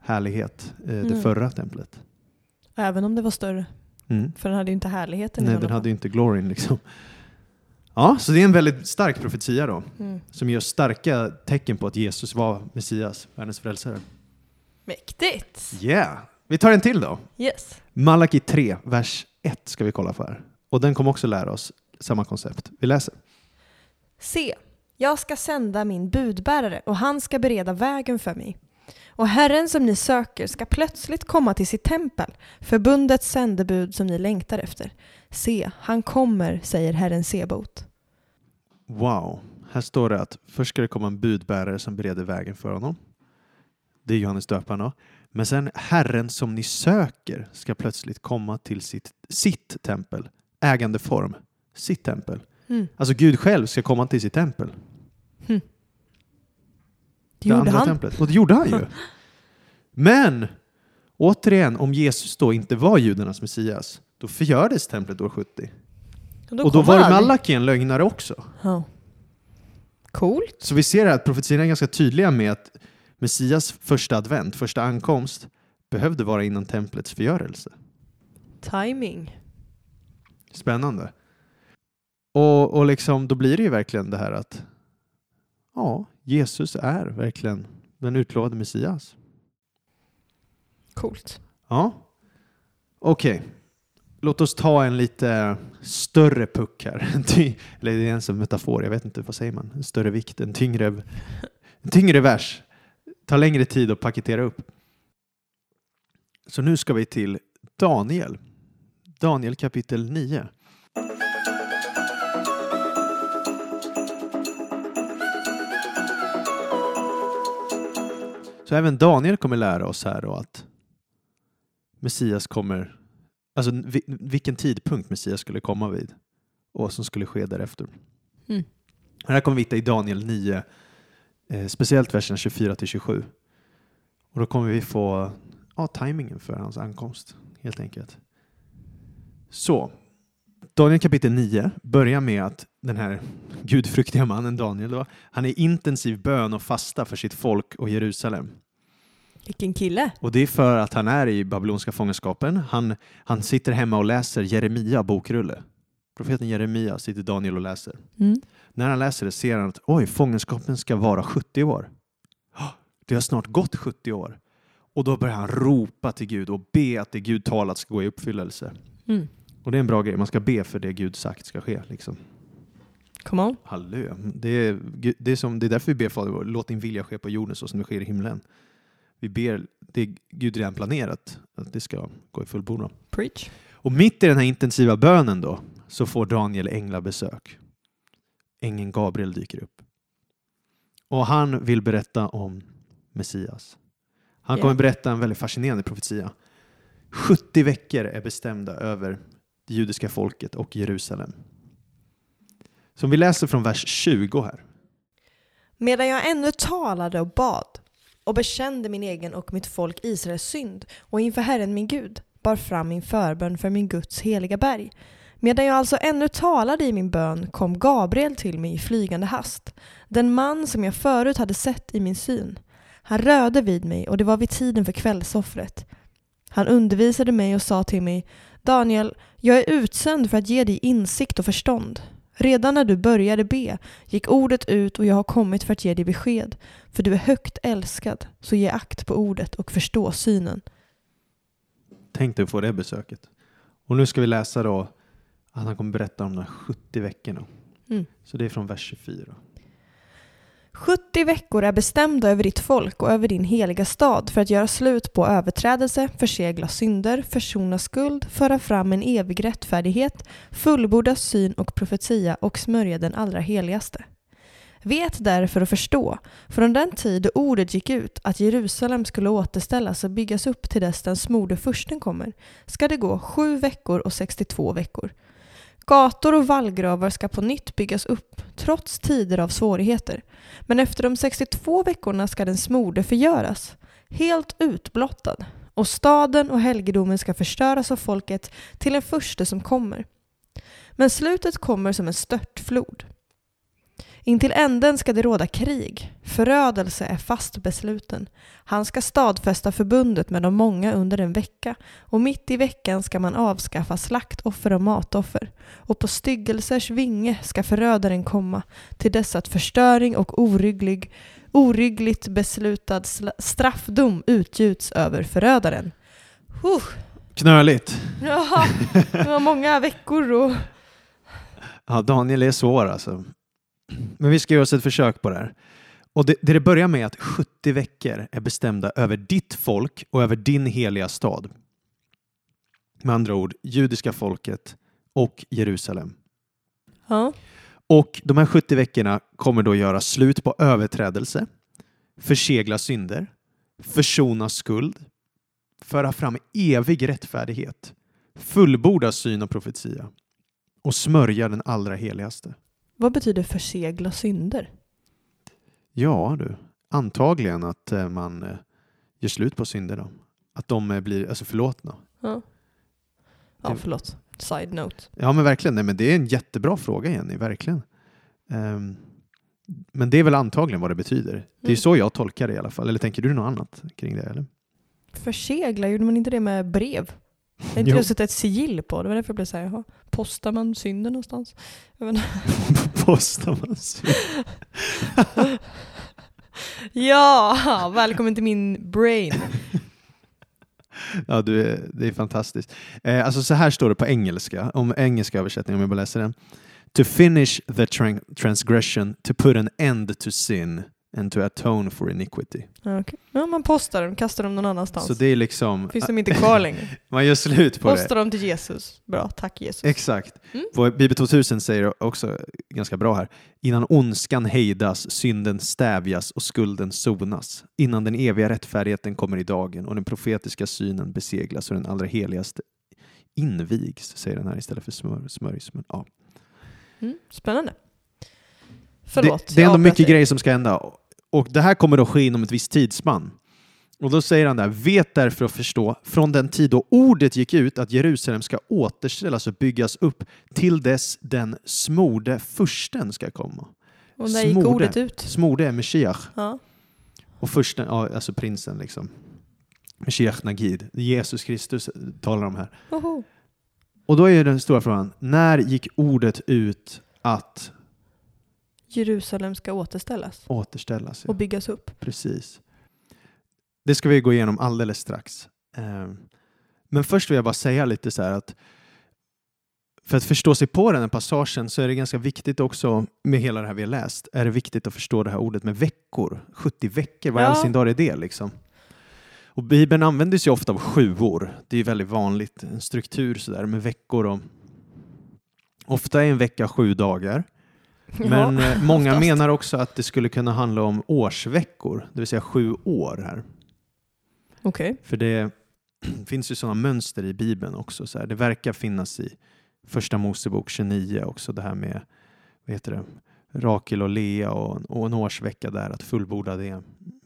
B: härlighet eh, det
A: Mm.
B: förra templet.
A: Även om det var större.
B: Mm.
A: För den hade ju inte härligheten
B: Nej, den
A: fall.
B: hade ju inte gloryn liksom. Ja, så det är en väldigt stark profetia då,
A: Mm.
B: som ger starka tecken på att Jesus var Messias, världens frälsare.
A: Mäktigt!
B: Yeah! Vi tar en till då.
A: Yes.
B: Malaki 3, vers 1 ska vi kolla på här. Och den kommer också lära oss samma koncept. Vi läser.
A: Se, jag ska sända min budbärare och han ska bereda vägen för mig. Och Herren som ni söker ska plötsligt komma till sitt tempel, förbundets sändebud som ni längtar efter. Se, han kommer, säger Herren Sebot.
B: Wow, här står det att först ska det komma en budbärare som bereder vägen för honom. Det är Johannes döparen. Men sen Herren som ni söker ska plötsligt komma till sitt, sitt tempel, ägandeform, sitt tempel.
A: Mm.
B: Alltså Gud själv ska komma till sitt tempel.
A: Det gjorde
B: andra
A: han.
B: Templet. Och det gjorde han ju. Men återigen, om Jesus då inte var judarnas Messias, då förgördes templet år 70.
A: Och då,
B: och då var
A: han.
B: Malaki en lögnare också.
A: Ja. Coolt.
B: Så vi ser här att profetierna är ganska tydliga med att Messias första advent, första ankomst, behövde vara innan templets förgörelse.
A: Timing.
B: Spännande. Och, och liksom, då blir det ju verkligen det här att ja, Jesus är verkligen den utlovade Messias.
A: Coolt.
B: Ja, okej. Låt oss ta en lite större puck här. Eller det är ens en metafor, jag vet inte, vad säger man? En större vikt, en tyngre, en tyngre vers. Ta längre tid att paketera upp. Så nu ska vi till Daniel. Daniel kapitel 9. Så även Daniel kommer lära oss här då att Messias kommer, alltså vi- vilken tidpunkt Messias skulle komma vid och vad som skulle ske därefter.
A: Mm.
B: Det här kommer vi hitta i Daniel 9, eh, speciellt verserna 24 till 27. Och då kommer vi få ja, tajmingen för hans ankomst, helt enkelt. Så, Daniel kapitel 9 börjar med att den här gudfruktiga mannen Daniel, då, han är intensiv bön och fasta för sitt folk och Jerusalem.
A: Vilken kille.
B: Och det är för att han är i babylonska fångenskapen. Han, han sitter hemma och läser Jeremia bokrulle. Profeten Jeremia sitter Daniel och läser.
A: Mm.
B: När han läser det ser han att oj, fångenskapen ska vara 70 år. Ah, Det har snart gått 70 år. Och då börjar han ropa till Gud och be att det Gud talat ska gå i uppfyllelse.
A: Mm.
B: Och det är en bra grej, man ska be för det Gud sagt ska ske. Liksom.
A: Come on.
B: Halleluja. Det är, det, är som, det är därför vi ber Fader vår, låt din vilja ske på jorden så som det sker i himlen. Vi ber det Gud redan planerat, att det ska gå i fullbordan.
A: Preach.
B: Och mitt i den här intensiva bönen då, så får Daniel änglabesök. Ängeln Gabriel dyker upp. Och han vill berätta om Messias. Han kommer
A: Ja.
B: berätta en väldigt fascinerande profetia. 70 veckor är bestämda över det judiska folket och Jerusalem. Så om vi läser från vers 20 här.
A: Medan jag ännu talade och bad och bekände min egen och mitt folk Israels synd och inför Herren min Gud bar fram min förbön för min Guds heliga berg. Medan jag alltså ännu talade i min bön kom Gabriel till mig i flygande hast, den man som jag förut hade sett i min syn. Han rörde vid mig och det var vid tiden för kvällsoffret. Han undervisade mig och sa till mig Daniel, jag är utsänd för att ge dig insikt och förstånd. Redan när du började be gick ordet ut och jag har kommit för att ge dig besked. För du är högt älskad, så ge akt på ordet och förstå synen.
B: Tänk dig att få det besöket. Och nu ska vi läsa då att han kommer berätta om de här 70 veckorna.
A: Mm.
B: Så det är från vers 24.
A: 70 veckor är bestämda över ditt folk och över din heliga stad för att göra slut på överträdelse, försegla synder, försona skuld, föra fram en evig rättfärdighet, fullborda syn och profetia och smörja den allra heligaste. Vet därför och förstå, från den tid då ordet gick ut att Jerusalem skulle återställas och byggas upp till dess den smorde fursten kommer, ska det gå sju veckor och 62 veckor. Gator och vallgravar ska på nytt byggas upp, trots tider av svårigheter. Men efter de 62 veckorna ska den smorde förgöras, helt utblottad, och staden och helgedomen ska förstöras av folket till den första som kommer. Men slutet kommer som en störtflod. Intill änden ska det råda krig, förödelse är fast besluten. Han ska stadfästa förbundet med de många under en vecka och mitt i veckan ska man avskaffa slaktoffer och matoffer och på styggelsers vinge ska förödaren komma till dess att förstöring och orygglig, oryggligt beslutad straffdom utgjuts över förödaren. Huh.
B: Knöligt.
A: Ja, det var många veckor och...
B: Ja, Daniel är svår alltså. Men vi ska göra oss ett försök på det här. Och det, det det börjar med att 70 veckor är bestämda över ditt folk och över din heliga stad. Med andra ord, judiska folket och Jerusalem.
A: Ja.
B: Och de här 70 veckorna kommer då göra slut på överträdelse, försegla synder, försona skuld, föra fram evig rättfärdighet, fullborda syn och profetia och smörja den allra heligaste.
A: Vad betyder försegla synder?
B: Ja du, antagligen att eh, man eh, gör slut på synder då. Att de eh, blir alltså förlåtna.
A: Ja, ja förlåt. Side note.
B: Ja men verkligen, nej, men det är en jättebra fråga Jenny, verkligen. Ehm, men det är väl antagligen vad det betyder. Det är
A: Mm.
B: så jag tolkar det i alla fall. Eller tänker du något annat kring det? Eller?
A: Försegla, gjorde man inte det med brev? Är inte det att sätta ett sigill på? Det var därför jag blev såhär, jaha, postar man synden någonstans?
B: Postar man synd?
A: ja, välkommen till min brain.
B: Ja, du är, det är fantastiskt. Eh, alltså så här står det på engelska, om engelska översättning om jag bara läser den. To finish the tran- transgression, to put an end to sin and to atone for iniquity.
A: Okej. ja, man postar dem, kastar dem någon annanstans.
B: Så det är liksom,
A: Finns de inte kvar längre?
B: man gör slut på det.
A: Posta dem till Jesus. Bra, tack Jesus.
B: Exakt.
A: Mm.
B: På Bibel 2000 säger också ganska bra här. Innan ondskan hejdas, synden stävjas och skulden sonas. Innan den eviga rättfärdigheten kommer i dagen och den profetiska synen beseglas och den allra heligaste invigs, säger den här istället för smör, smörjs. Men, ja.
A: Mm, spännande. Förlåt.
B: det, det är ändå mycket grejer som ska hända. Och det här kommer då ske inom ett visst tidsspann. Och då säger han där, vet därför att förstå från den tid då ordet gick ut att Jerusalem ska återställas och byggas upp till dess den smorde fursten ska komma.
A: Och när gick
B: smorde.
A: ordet ut?
B: Smorde är Meshiach
A: Ja.
B: och fursten, ja, alltså prinsen liksom. Meshiach Nagid, Jesus Kristus talar om här.
A: Oho.
B: Och då är den stora frågan, när gick ordet ut att
A: Jerusalem ska återställas
B: återställas? Ja.
A: och byggas upp.
B: Precis. Det ska vi gå igenom alldeles strax. Eh, Men först vill jag bara säga lite så här att för att förstå sig på den här passagen så är det ganska viktigt också med hela det här vi har läst, är det viktigt att förstå det här ordet med veckor. 70 veckor, vad i
A: Ja.
B: all sin dag är det liksom? Och Bibeln använder sig ofta av sjuor. Det är väldigt vanligt, en struktur sådär med veckor. Och ofta är en vecka sju dagar. Men
A: Ja,
B: eh, många
A: oftast.
B: menar också att det skulle kunna handla om årsveckor, det vill säga sju år här.
A: Okej.
B: För det finns ju sådana mönster i Bibeln också. Så här. Det verkar finnas i Första Mosebok 29 också, det här med vad heter det? Rakel och Lea och, och en årsvecka där, att fullborda det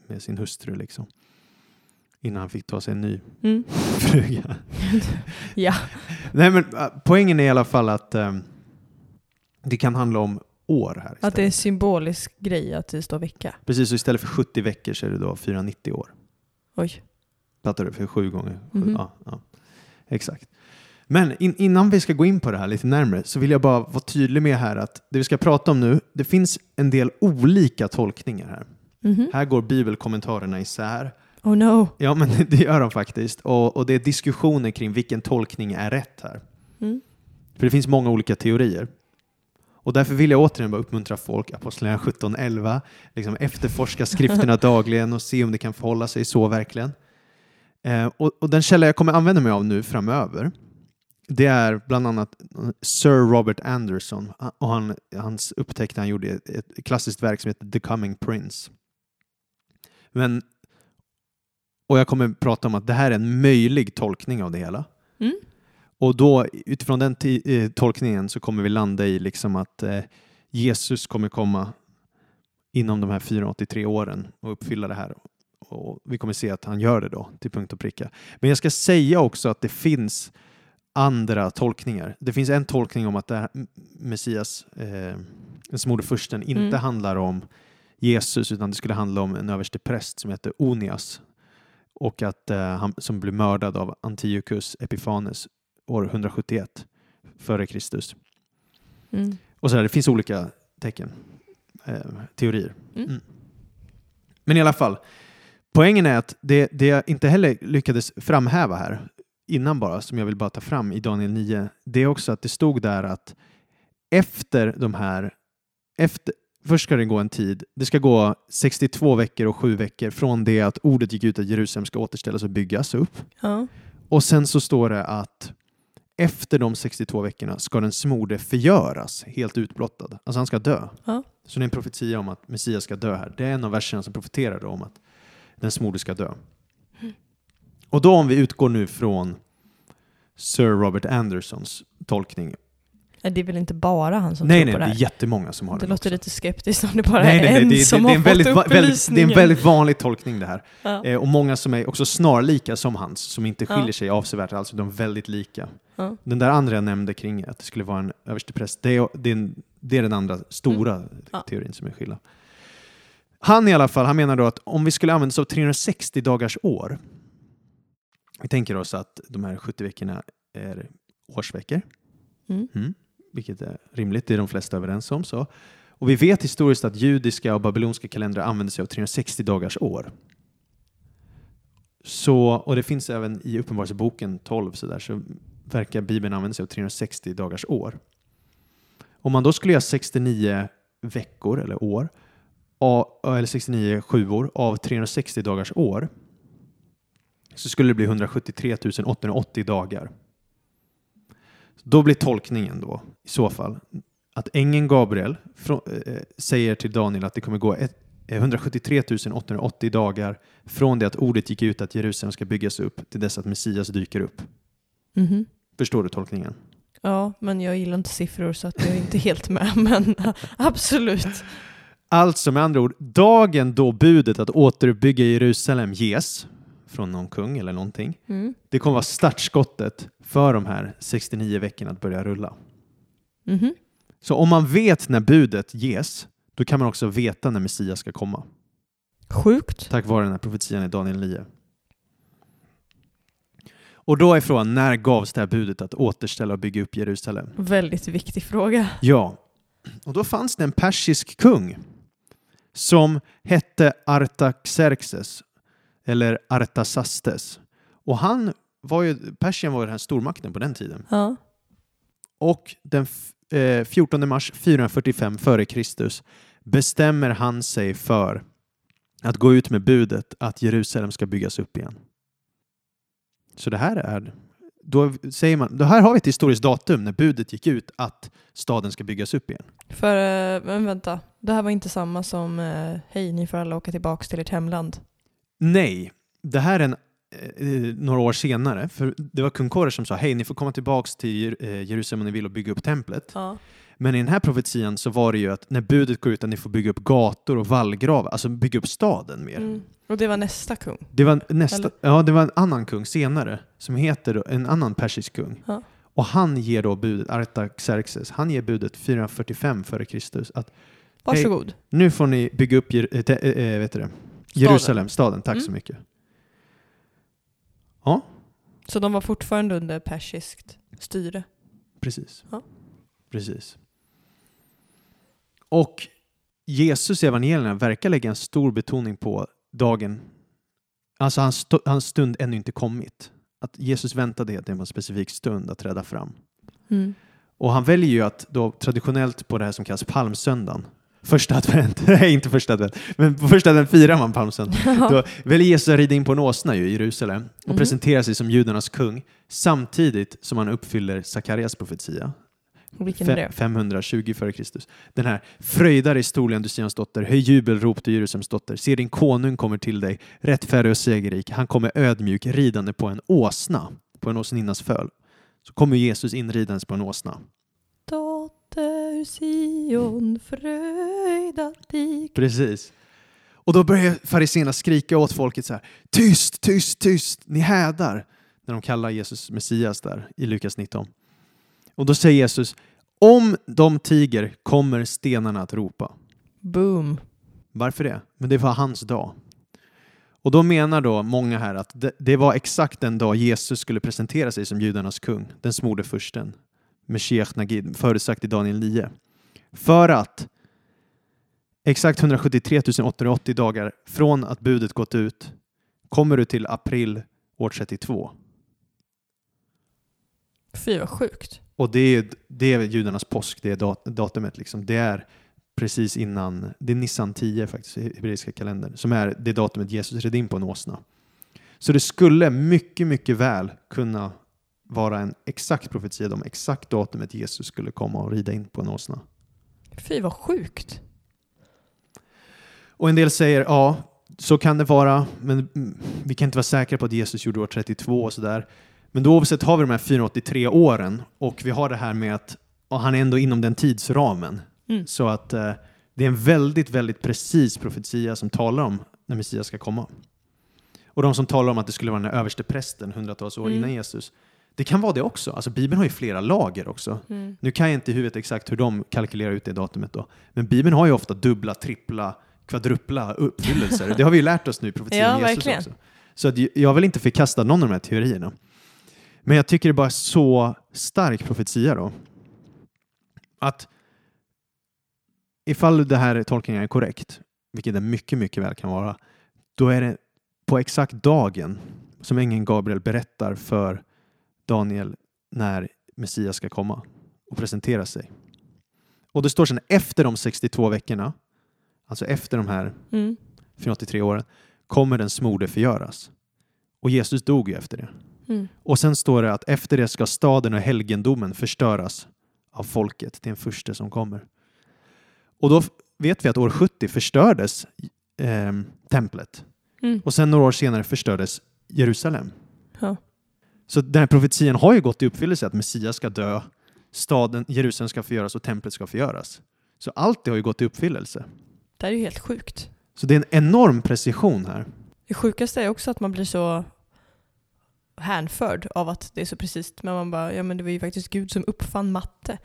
B: med sin hustru liksom. Innan han fick ta sig en ny
A: Mm.
B: fruga.
A: Ja.
B: Nej men äh, poängen är i alla fall att ähm, det kan handla om år här.
A: Att det är
B: istället.
A: symbolisk grej att det står vecka.
B: Precis, så istället för 70 veckor så är det då 490 år.
A: Oj.
B: Fattar du? För sju gånger sju.
A: Mhm.
B: Ja, ja. Exakt. Men in, innan vi ska gå in på det här lite närmare så vill jag bara vara tydlig med här att det vi ska prata om nu, det finns en del olika tolkningar här.
A: Mhm.
B: Här går bibelkommentarerna isär.
A: Oh no.
B: Ja, men det gör de faktiskt. Och, och det är diskussioner kring vilken tolkning är rätt här.
A: Mm.
B: För det finns många olika teorier. Och därför vill jag återigen bara uppmuntra folk, Apostlagärningarna 17.11, liksom efterforska skrifterna dagligen och se om det kan förhålla sig så verkligen. Eh, och, och den källa jag kommer använda mig av nu framöver, det är bland annat eh, Sir Robert Anderson och han, hans upptäckt han gjorde ett, ett klassiskt verk som heter The Coming Prince. Men, och jag kommer prata om att det här är en möjlig tolkning av det hela.
A: Mm.
B: Och då utifrån den ti- eh, tolkningen så kommer vi landa i liksom att eh, Jesus kommer komma inom de här 483 åren och uppfylla det här. Och vi kommer se att han gör det då till punkt och pricka. Men jag ska säga också att det finns andra tolkningar. Det finns en tolkning om att det här Messias, eh, den smorde fursten, inte
A: Mm.
B: handlar om Jesus utan det skulle handla om en överste präst som heter Onias och att eh, han som blev mördad av Antiochus Epiphanes år 171 före Kristus.
A: Mm.
B: Och så där, det finns olika tecken, eh, teorier.
A: Mm.
B: Mm. Men i alla fall, poängen är att det, det jag inte heller lyckades framhäva här innan bara, som jag vill bara ta fram i Daniel 9, det är också att det stod där att efter de här, efter, först ska det gå en tid, det ska gå 62 veckor och 7 veckor från det att ordet gick ut att Jerusalem ska återställas och byggas upp.
A: Ja.
B: Och sen så står det att efter de 62 veckorna ska den smorde förgöras, helt utblottad. Alltså han ska dö.
A: Ja.
B: Så det är en profetia om att Messias ska dö här. Det är en av verserna som profeterar om att den smorde ska dö. Och då om vi utgår nu från Sir Robert Andersons tolkning.
A: Nej, Det är väl inte bara han som
B: nej,
A: tror
B: nej,
A: på det
B: det är
A: här?
B: jättemånga som har
A: Det
B: den
A: låter
B: också.
A: lite skeptiskt om det bara
B: nej,
A: är
B: nej, nej,
A: en
B: det, det,
A: som
B: det, är
A: har
B: en väldigt,
A: fått
B: va- väldigt, det är en väldigt vanlig tolkning det här.
A: Ja.
B: Eh, och många som är också snarlika som hans, som inte
A: Ja.
B: skiljer sig avsevärt, de är väldigt lika.
A: Ja.
B: Den där andra jag nämnde kring att det skulle vara en överstepräst, det är, det är, det är den andra stora
A: Mm.
B: Teorin som är skillnad. Han i alla fall, han menar då att om vi skulle använda oss av 360 dagars år, vi tänker oss att de här 70 veckorna är årsveckor,
A: Mm.
B: Mm, vilket är rimligt, det är de flesta överens om. Så. Och vi vet historiskt att judiska och babyloniska kalendrar använder sig av 360 dagars år. Så, och det finns även i Uppenbarelseboken 12 så, där, så verkar Bibeln använda sig av 360 dagars år. Om man då skulle göra 69 veckor eller år, eller 69 sjuor av 360 dagars år så skulle det bli 173 880 dagar. Då blir tolkningen då i så fall att ängeln Gabriel eh, säger till Daniel att det kommer gå 173 880 dagar från det att ordet gick ut att Jerusalem ska byggas upp till dess att Messias dyker upp.
A: Mhm.
B: Förstår du tolkningen?
A: Ja, men jag gillar inte siffror så att jag är inte helt med. Men absolut.
B: Alltså med andra ord, dagen då budet att återuppbygga Jerusalem ges från någon kung eller någonting,
A: Mm.
B: det kommer vara startskottet för de här 69 veckorna att börja rulla.
A: Mhm.
B: Så om man vet när budet ges, då kan man också veta när Messias ska komma.
A: Sjukt.
B: Tack vare den här profetian i Daniel 9. Och då är frågan, när gavs det här budet att återställa och bygga upp Jerusalem?
A: Väldigt viktig fråga.
B: Ja, och då fanns det en persisk kung som hette Artaxerxes eller Artasastes. Och han var ju, Persien var ju den här stormakten på den tiden.
A: Ja.
B: Och den eh, 14 mars 445 f.Kr. bestämmer han sig för att gå ut med budet att Jerusalem ska byggas upp igen. Så det här är, då säger man, det här har vi ett historiskt datum när budet gick ut att staden ska byggas upp igen.
A: För, eh, men vänta, det här var inte samma som eh, hej, ni får alla åka tillbaka till ert hemland.
B: Nej, det här är en, eh, några år senare, för det var kung Kores som sa hej, ni får komma tillbaks till Jer- eh, Jerusalem om ni vill och bygga upp templet.
A: Ja.
B: Men i den här profetian så var det ju att när budet går ut att ni får bygga upp gator och vallgravar, alltså bygga upp staden mer.
A: Mm. Och det var nästa kung.
B: Det var nästa,
A: Eller-
B: ja det var en annan kung senare som heter en annan persisk kung.
A: Ja.
B: Och han ger då budet, Artaxerxes, han ger budet 445 f.Kr. att
A: Varsågod.
B: nu får ni bygga upp te- eh, vet det? Jerusalem, staden. Tack
A: Mm.
B: så mycket. Ja,
A: Så de var fortfarande under persiskt styre.
B: precis.
A: Ja.
B: Precis. Och Jesus i evangelierna verkar lägga en stor betoning på dagen, alltså hans, st- hans stund ännu inte kommit. Att Jesus väntade helt enkelt på en specifik stund att träda fram.
A: Mm.
B: Och han väljer ju att då traditionellt på det här som kallas palmsöndagen, första advent, nej inte första advent, men på första advent firar man palmsöndag. Då väljer Jesus att rida in på en åsna ju, i Jerusalem och
A: Mhm.
B: presenterar sig som judarnas kung samtidigt som han uppfyller Sakarias profetia.
A: Vilken är
B: Fe-
A: det?
B: 520 f.Kr. Den här fröjdar i stolen du Sions dotter, höj jubelrop du Jerusalems dotter, se din konung kommer till dig, rättfärdig och segerrik, han kommer ödmjuk ridande på en åsna, på en åsninnas föl. Så kommer Jesus inridandes på en åsna.
A: Dotter Sion, fröjda dig.
B: Precis. Och då börjar fariséerna skrika åt folket så här, tyst, tyst, tyst, ni hädar, när de kallar Jesus Messias där i Lukas 19. Och då säger Jesus, om de tiger kommer stenarna att ropa.
A: Boom.
B: Varför det? Men det var hans dag. Och då menar då många här att det, var exakt den dag Jesus skulle presentera sig som judarnas kung, den smorde fursten, Meshiach Nagid, förutsagt i Daniel 9. För att exakt 173 880 dagar från att budet gått ut kommer du till april år 32.
A: Fy vad sjukt.
B: Och det är, det är judarnas påsk, det är dat- datumet. Liksom. Det är precis innan, det är Nissan 10 faktiskt, i hebreiska kalendern, som är det datumet Jesus red in på en åsna. Så det skulle mycket, mycket väl kunna vara en exakt profetia om exakt datumet Jesus skulle komma och rida in på en åsna.
A: Fy vad sjukt.
B: Och en del säger, ja, så kan det vara, men vi kan inte vara säkra på att Jesus gjorde år 32 och sådär. Men då oavsett har vi de här 483 åren och vi har det här med att han är ändå inom den tidsramen.
A: Mm.
B: Så att eh, det är en väldigt, väldigt precis profetia som talar om när Messias ska komma. Och de som talar om att det skulle vara den överste prästen hundratals år
A: Mm.
B: innan Jesus. Det kan vara det också. Alltså Bibeln har ju flera lager också.
A: Mm.
B: Nu kan jag inte i huvudet exakt hur de kalkylerar ut det datumet då. Men Bibeln har ju ofta dubbla, trippla, kvadrupla uppfyllelser. det har vi ju lärt oss nu i profetian
A: Ja,
B: Jesus
A: verkligen.
B: också. Så att jag vill inte förkasta någon av de här teorierna. Men jag tycker det är bara så stark profetia då. Att ifall det här tolkningen är korrekt, vilket det mycket, mycket väl kan vara, då är det på exakt dagen som ängeln Gabriel berättar för Daniel när Messias ska komma och presentera sig. Och det står sedan efter de 62 veckorna, alltså efter de här
A: Mm.
B: 483 åren, kommer den smorde förgöras. Och Jesus dog ju efter det.
A: Mm.
B: Och sen står det att efter det ska staden och helgendomen förstöras av folket, den första som kommer. Och då vet vi att år 70 förstördes eh, templet.
A: Mm.
B: Och sen några år senare förstördes Jerusalem.
A: Ja.
B: Så den här profetian har ju gått i uppfyllelse att Messias ska dö, staden Jerusalem ska förgöras och templet ska förgöras. Så allt det har ju gått i uppfyllelse.
A: Det här är ju helt sjukt.
B: Så det är en enorm precision här.
A: Det sjukaste är också att man blir så hänförd av att det är så precis. Men man bara, ja men det var ju faktiskt Gud som uppfann matte.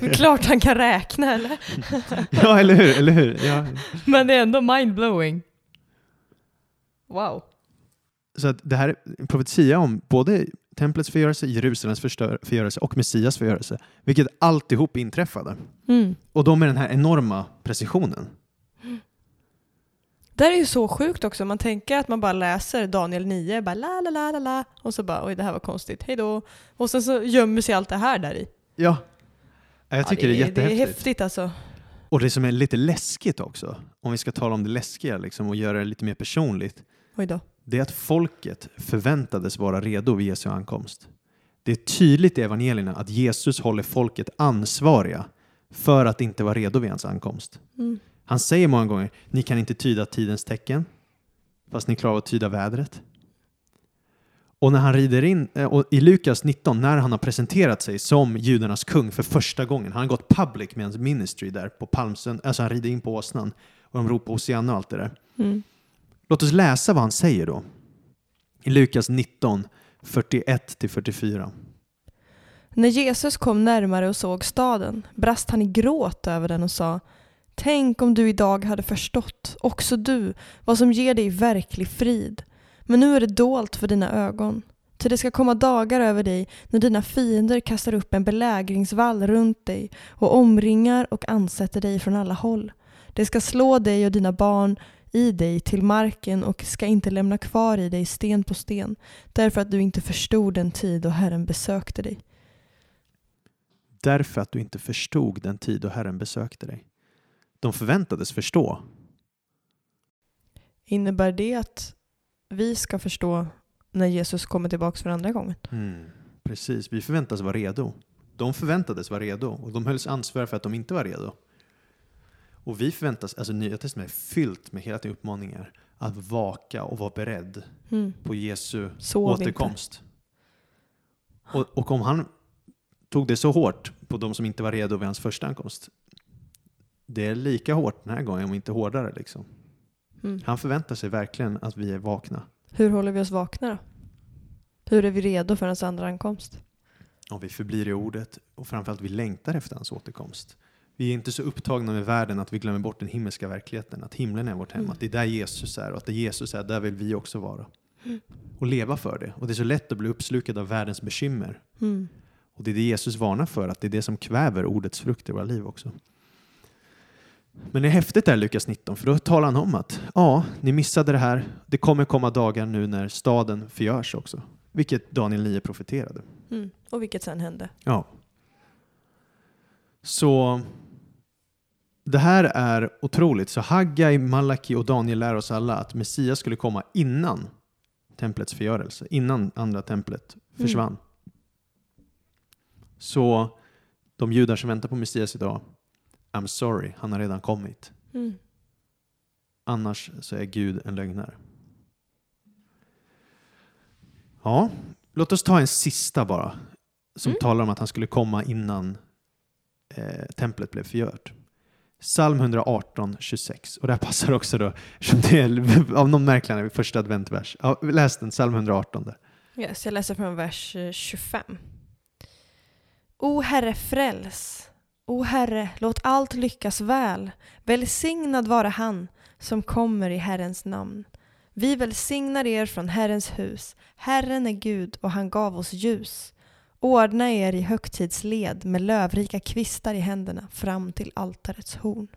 A: Klart han kan räkna eller?
B: ja, eller hur? Eller hur? Ja.
A: Men det är ändå mindblowing. Wow.
B: Så att det här är en profetia om både templets förgörelse, Jerusalems förgörelse och Messias förgörelse. Vilket alltihop inträffade.
A: Mm.
B: Och då med den här enorma precisionen.
A: Det här är ju så sjukt också. Man tänker att man bara läser Daniel 9, bara la la la la la och så bara oj det här var konstigt, hej då. Och sen så gömmer sig allt det här där i.
B: Ja. Jag tycker
A: ja,
B: det, är
A: Det är
B: jättehäftigt.
A: häftigt alltså.
B: Och det som är lite läskigt också, om vi ska tala om det läskiga liksom, och göra det lite mer personligt,
A: Oj då.
B: det är att folket förväntades vara redo vid Jesu ankomst. Det är tydligt i evangelierna att Jesus håller folket ansvariga för att inte vara redo vid hans ankomst.
A: Mm.
B: Han säger många gånger, ni kan inte tyda tidens tecken, fast ni klarar av att tyda vädret. Och när han rider in, eh, i Lukas 19, när han har presenterat sig som judarnas kung för första gången, han har gått public med hans ministry där på Palmsön, alltså han rider in på åsnan och de ropar Hosianna och allt det där.
A: Mm.
B: Låt oss läsa vad han säger då. I Lukas 19, 41-44.
A: När Jesus kom närmare och såg staden brast han i gråt över den och sa Tänk om du idag hade förstått, också du, vad som ger dig verklig frid. Men nu är det dolt för dina ögon. Till det ska komma dagar över dig när dina fiender kastar upp en belägringsvall runt dig och omringar och ansätter dig från alla håll. Det ska slå dig och dina barn i dig till marken och ska inte lämna kvar i dig sten på sten därför att du inte förstod den tid då Herren besökte dig.
B: Därför att du inte förstod den tid då Herren besökte dig. De förväntades förstå.
A: Innebär det att vi ska förstå när Jesus kommer tillbaka för andra gången?
B: Mm, precis, vi förväntas vara redo. De förväntades vara redo och de hölls ansvariga för att de inte var redo. Och vi förväntas, alltså Nya Testamentet är fyllt med hela tiden uppmaningar att vaka och vara beredd
A: Mm.
B: på Jesu
A: Sov
B: återkomst. Och, och om han tog det så hårt på de som inte var redo vid hans första ankomst, det är lika hårt den här gången, om inte hårdare. Liksom.
A: Mm.
B: Han förväntar sig verkligen att vi är vakna.
A: Hur håller vi oss vakna då? Hur är vi redo för hans andra ankomst?
B: Om vi förblir i ordet och framförallt vi längtar efter hans återkomst. Vi är inte så upptagna med världen att vi glömmer bort den himmelska verkligheten, att himlen är vårt hem,
A: Mm.
B: att det är där Jesus är och att där Jesus är, där vill vi också vara.
A: Mm.
B: Och leva för det. Och det är så lätt att bli uppslukad av världens bekymmer.
A: Mm.
B: Och det är det Jesus varnar för, att det är det som kväver ordets frukt i våra liv också. Men det är häftigt där Lukas 19, för då talar han om att ja, ni missade det här. Det kommer komma dagar nu när staden förgörs också. Vilket Daniel 9 profeterade.
A: Mm. Och vilket sen hände.
B: Ja. Så det här är otroligt. Så Haggai, Malaki och Daniel lär oss alla att Messias skulle komma innan templets förgörelse, innan andra templet försvann. Så de judar som väntar på Messias idag, I'm sorry, han har redan kommit.
A: Mm.
B: annars så är Gud en lögnare. Ja, låt oss ta en sista bara, som
A: Mm.
B: talar om att han skulle komma innan eh, templet blev förgört. Psalm 118, 26. Och det här passar också då, eftersom det är av någon märklig första adventvers. Ja, läs den, psalm 118 där.
A: Yes, jag läser från vers eh, 25. O Herre, fräls. O Herre, låt allt lyckas väl. Välsignad vare han som kommer i Herrens namn. Vi välsignar er från Herrens hus. Herren är Gud och han gav oss ljus. Ordna er i högtidsled med lövrika kvistar i händerna fram till altarets horn.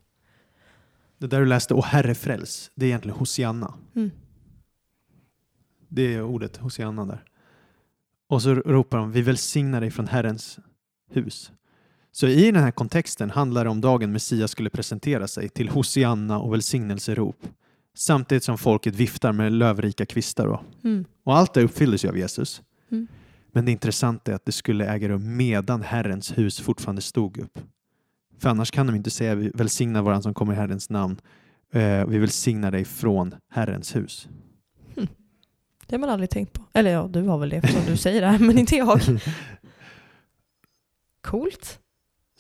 B: Det där du läste, Åh Herre fräls, det är egentligen Hosianna.
A: Mm.
B: Det är ordet Hosianna där. Och så ropar de, vi välsignar dig från Herrens hus. Så i den här kontexten handlar det om dagen Messias skulle presentera sig till Hosianna och välsignelserop. Samtidigt som folket viftar med lövrika kvistar. Då.
A: Mm.
B: Och allt det uppfylldes ju av Jesus.
A: Mm.
B: Men det intressanta är att det skulle äga rum medan Herrens hus fortfarande stod upp. För annars kan de inte säga vi välsignar varandra som kommer i Herrens namn. Eh, vi välsignar dig från Herrens hus.
A: Det har man aldrig tänkt på. Eller ja, du har väl det eftersom du säger det här, men inte jag. Coolt.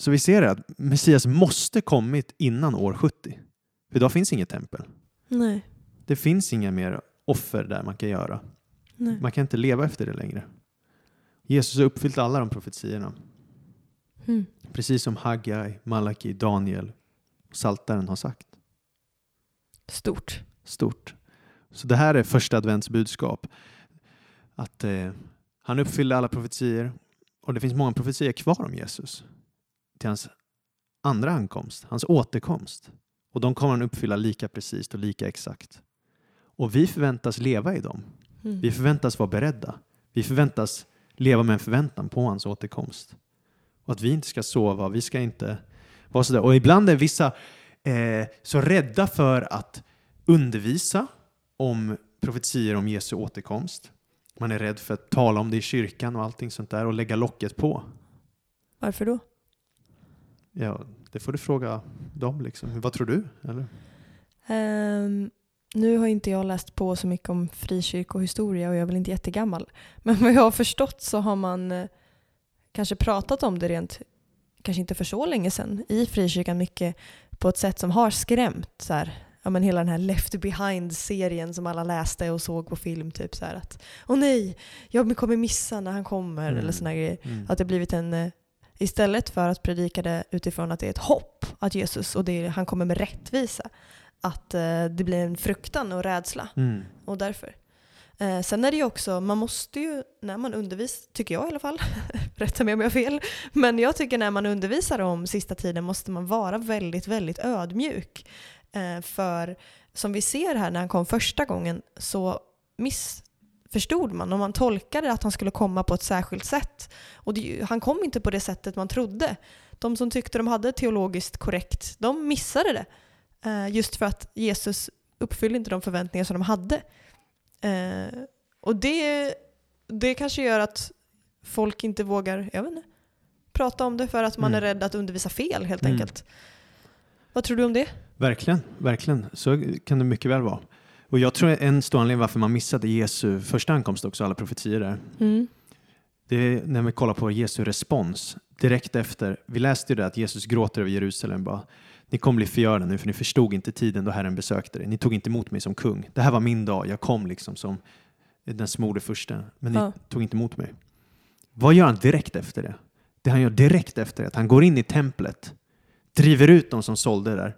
B: Så vi ser att Messias måste kommit innan år 70. För idag finns inget tempel.
A: Nej.
B: Det finns inga mer offer där man kan göra.
A: Nej.
B: Man kan inte leva efter det längre. Jesus har uppfyllt alla de profetiorna.
A: Mm.
B: Precis som Haggai, Malaki, Daniel och Saltaren har sagt.
A: Stort.
B: Stort. Så det här är första advents budskap. Att eh, han uppfyllde alla profetier och det finns många profetier kvar om Jesus. Till hans andra ankomst, hans återkomst. Och de kommer han uppfylla lika precis och lika exakt. Och vi förväntas leva i dem.
A: Mm.
B: Vi förväntas vara beredda. Vi förväntas leva med en förväntan på hans återkomst. Och att vi inte ska sova, vi ska inte vara sådär. Och ibland är vissa eh, så rädda för att undervisa om profetier om Jesu återkomst. Man är rädd för att tala om det i kyrkan och allting sånt där och lägga locket på.
A: Varför då?
B: Ja, det får du fråga dem liksom. Vad tror du? Eller?
A: Ehm, nu har inte jag läst på så mycket om frikyrkohistoria och jag är väl inte jättegammal. Men vad jag har förstått så har man eh, kanske pratat om det rent, kanske inte för så länge sedan, i frikyrkan mycket på ett sätt som har skrämt. Så här, ja, men hela den här Left Behind-serien som alla läste och såg på film. Typ så här att åh nej, jag kommer missa när han kommer.
B: Mm.
A: Eller såna grejer.
B: Mm.
A: Att det blivit en, eh, istället för att predika det utifrån att det är ett hopp att Jesus och det, han kommer med rättvisa, att eh, det blir en fruktan och rädsla.
B: Mm.
A: Och därför. Eh, sen är det ju också, man måste ju när man undervisar, tycker jag i alla fall, rätta mig om jag har fel, men jag tycker när man undervisar om sista tiden måste man vara väldigt, väldigt ödmjuk. Eh, för som vi ser här när han kom första gången så missförstod man och man tolkade att han skulle komma på ett särskilt sätt. Och det, han kom inte på det sättet man trodde. De som tyckte de hade teologiskt korrekt, de missade det. Eh, just för att Jesus uppfyllde inte de förväntningar som de hade. Eh, och det, det kanske gör att folk inte vågar, jag vet inte, prata om det för att man
B: Mm.
A: är rädd att undervisa fel helt
B: Mm.
A: enkelt. Vad tror du om det?
B: Verkligen, verkligen. Så kan det mycket väl vara. Och jag tror en stor anledning varför man missade Jesu första ankomst också, alla profetier där, det är när vi kollar på Jesu respons direkt efter. Vi läste ju det att Jesus gråter över Jerusalem bara. Ni kommer bli förgörda nu för ni förstod inte tiden då Herren besökte er. Ni tog inte emot mig som kung. Det här var min dag. Jag kom liksom som den smorde första. Men ni
A: Ja.
B: tog inte emot mig. Vad gör han direkt efter det? Det han gör direkt efter det att han går in i templet, driver ut de som sålde där,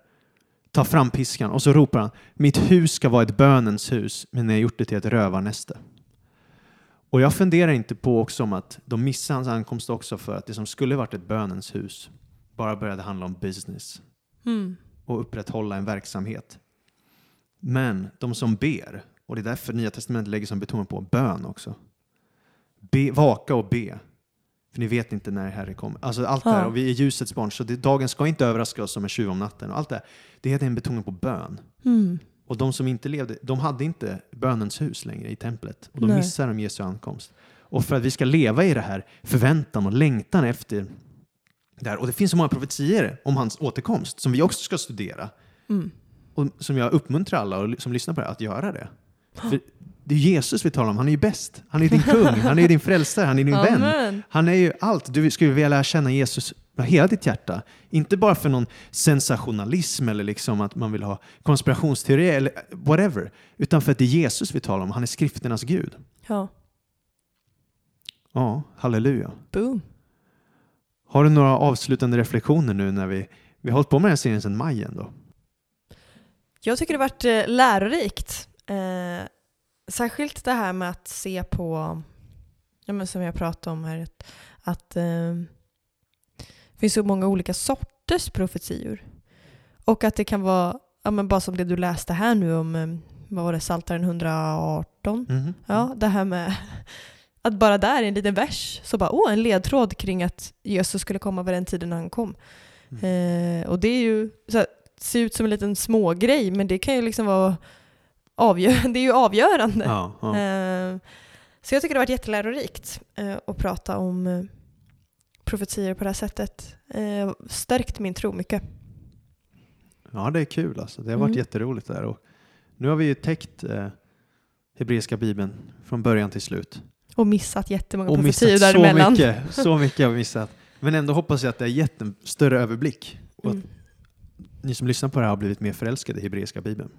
B: tar fram piskan och så ropar han Mitt hus ska vara ett bönens hus, men ni har gjort det till ett rövarnäste. Och jag funderar inte på också om att de missade hans ankomst också för att det som skulle varit ett bönens hus bara började handla om business
A: Mm.
B: och upprätthålla en verksamhet. Men de som ber, och det är därför Nya Testamentet lägger som betoning på bön också. Be, vaka och be. För ni vet inte när Herre kommer. Alltså allt det här, och vi är ljusets barn, så det, dagen ska inte överraska oss som en tjuv om natten. Och allt det här, det är en betoning på bön.
A: Mm.
B: Och de som inte levde, de hade inte bönens hus längre i templet. Och de
A: Nej.
B: missar de Jesu ankomst. Och för att vi ska leva i det här förväntan och längtan efter det här. Och det finns så många profetier om hans återkomst som vi också ska studera.
A: Mm.
B: och som jag uppmuntrar alla och- som lyssnar på det här att göra det. För det är Jesus vi talar om, han är ju bäst. Han är din kung, han är din frälsare, han är din vän. Han är ju allt. Du skulle vilja lära känna Jesus med hela ditt hjärta. Inte bara för någon sensationalism eller liksom att man vill ha konspirationsteori eller whatever. Utan för att det är Jesus vi talar om. Han är skrifternas Gud.
A: Ja,
B: Ja, halleluja.
A: boom.
B: Har du några avslutande reflektioner nu när vi, vi har hållit på med den här serien sedan maj ändå?
A: Jag tycker det har varit eh, lärorikt. Eh, särskilt det här med att se på, ja, men som jag pratade om här, att, att eh, det finns så många olika sorters profetior. Och att det kan vara, ja, men bara som det du läste här nu om, eh, vad var det, Psaltaren 118?
B: Mhm.
A: Ja, det här med att bara där i en liten vers så bara, åh, en ledtråd kring att Jesus skulle komma vid den tiden han kom. Eh, och det är ju, så här, ser ut som en liten smågrej, men det kan ju liksom vara avgör det är ju avgörande.
B: Ja, ja.
A: Eh, så jag tycker det har varit jättelärorikt eh, att prata om eh, profetier på det här sättet. Eh, stärkt min tro mycket.
B: ja, det är kul alltså. Det har varit
A: Mm.
B: jätteroligt där. Och nu har vi ju täckt eh, hebreiska bibeln från början till slut.
A: Och missat jättemånga
B: Och
A: profetior
B: missat så
A: däremellan.
B: mycket. Så mycket har vi missat. Men ändå hoppas jag att det har gett en större överblick. Och att
A: Mm.
B: ni som lyssnar på det här har blivit mer förälskade i hebreiska bibeln.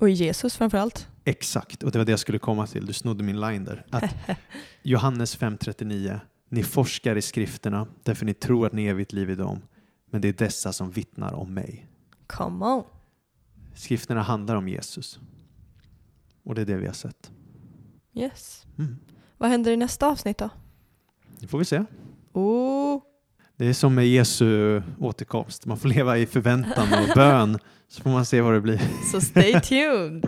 A: Och Jesus framförallt.
B: Exakt, och det var det jag skulle komma till. Du snodde min line där. Att Johannes 5.39. Ni forskar i skrifterna därför ni tror att ni är evigt liv i dem. Men det är dessa som vittnar om mig.
A: Come on.
B: Skrifterna handlar om Jesus. Och det är det vi har sett.
A: Yes.
B: Mm.
A: Vad händer i nästa avsnitt då?
B: Det får vi se.
A: Oh.
B: Det är som med Jesu återkomst. Man får leva i förväntan och bön så får man se vad det blir.
A: Så stay tuned.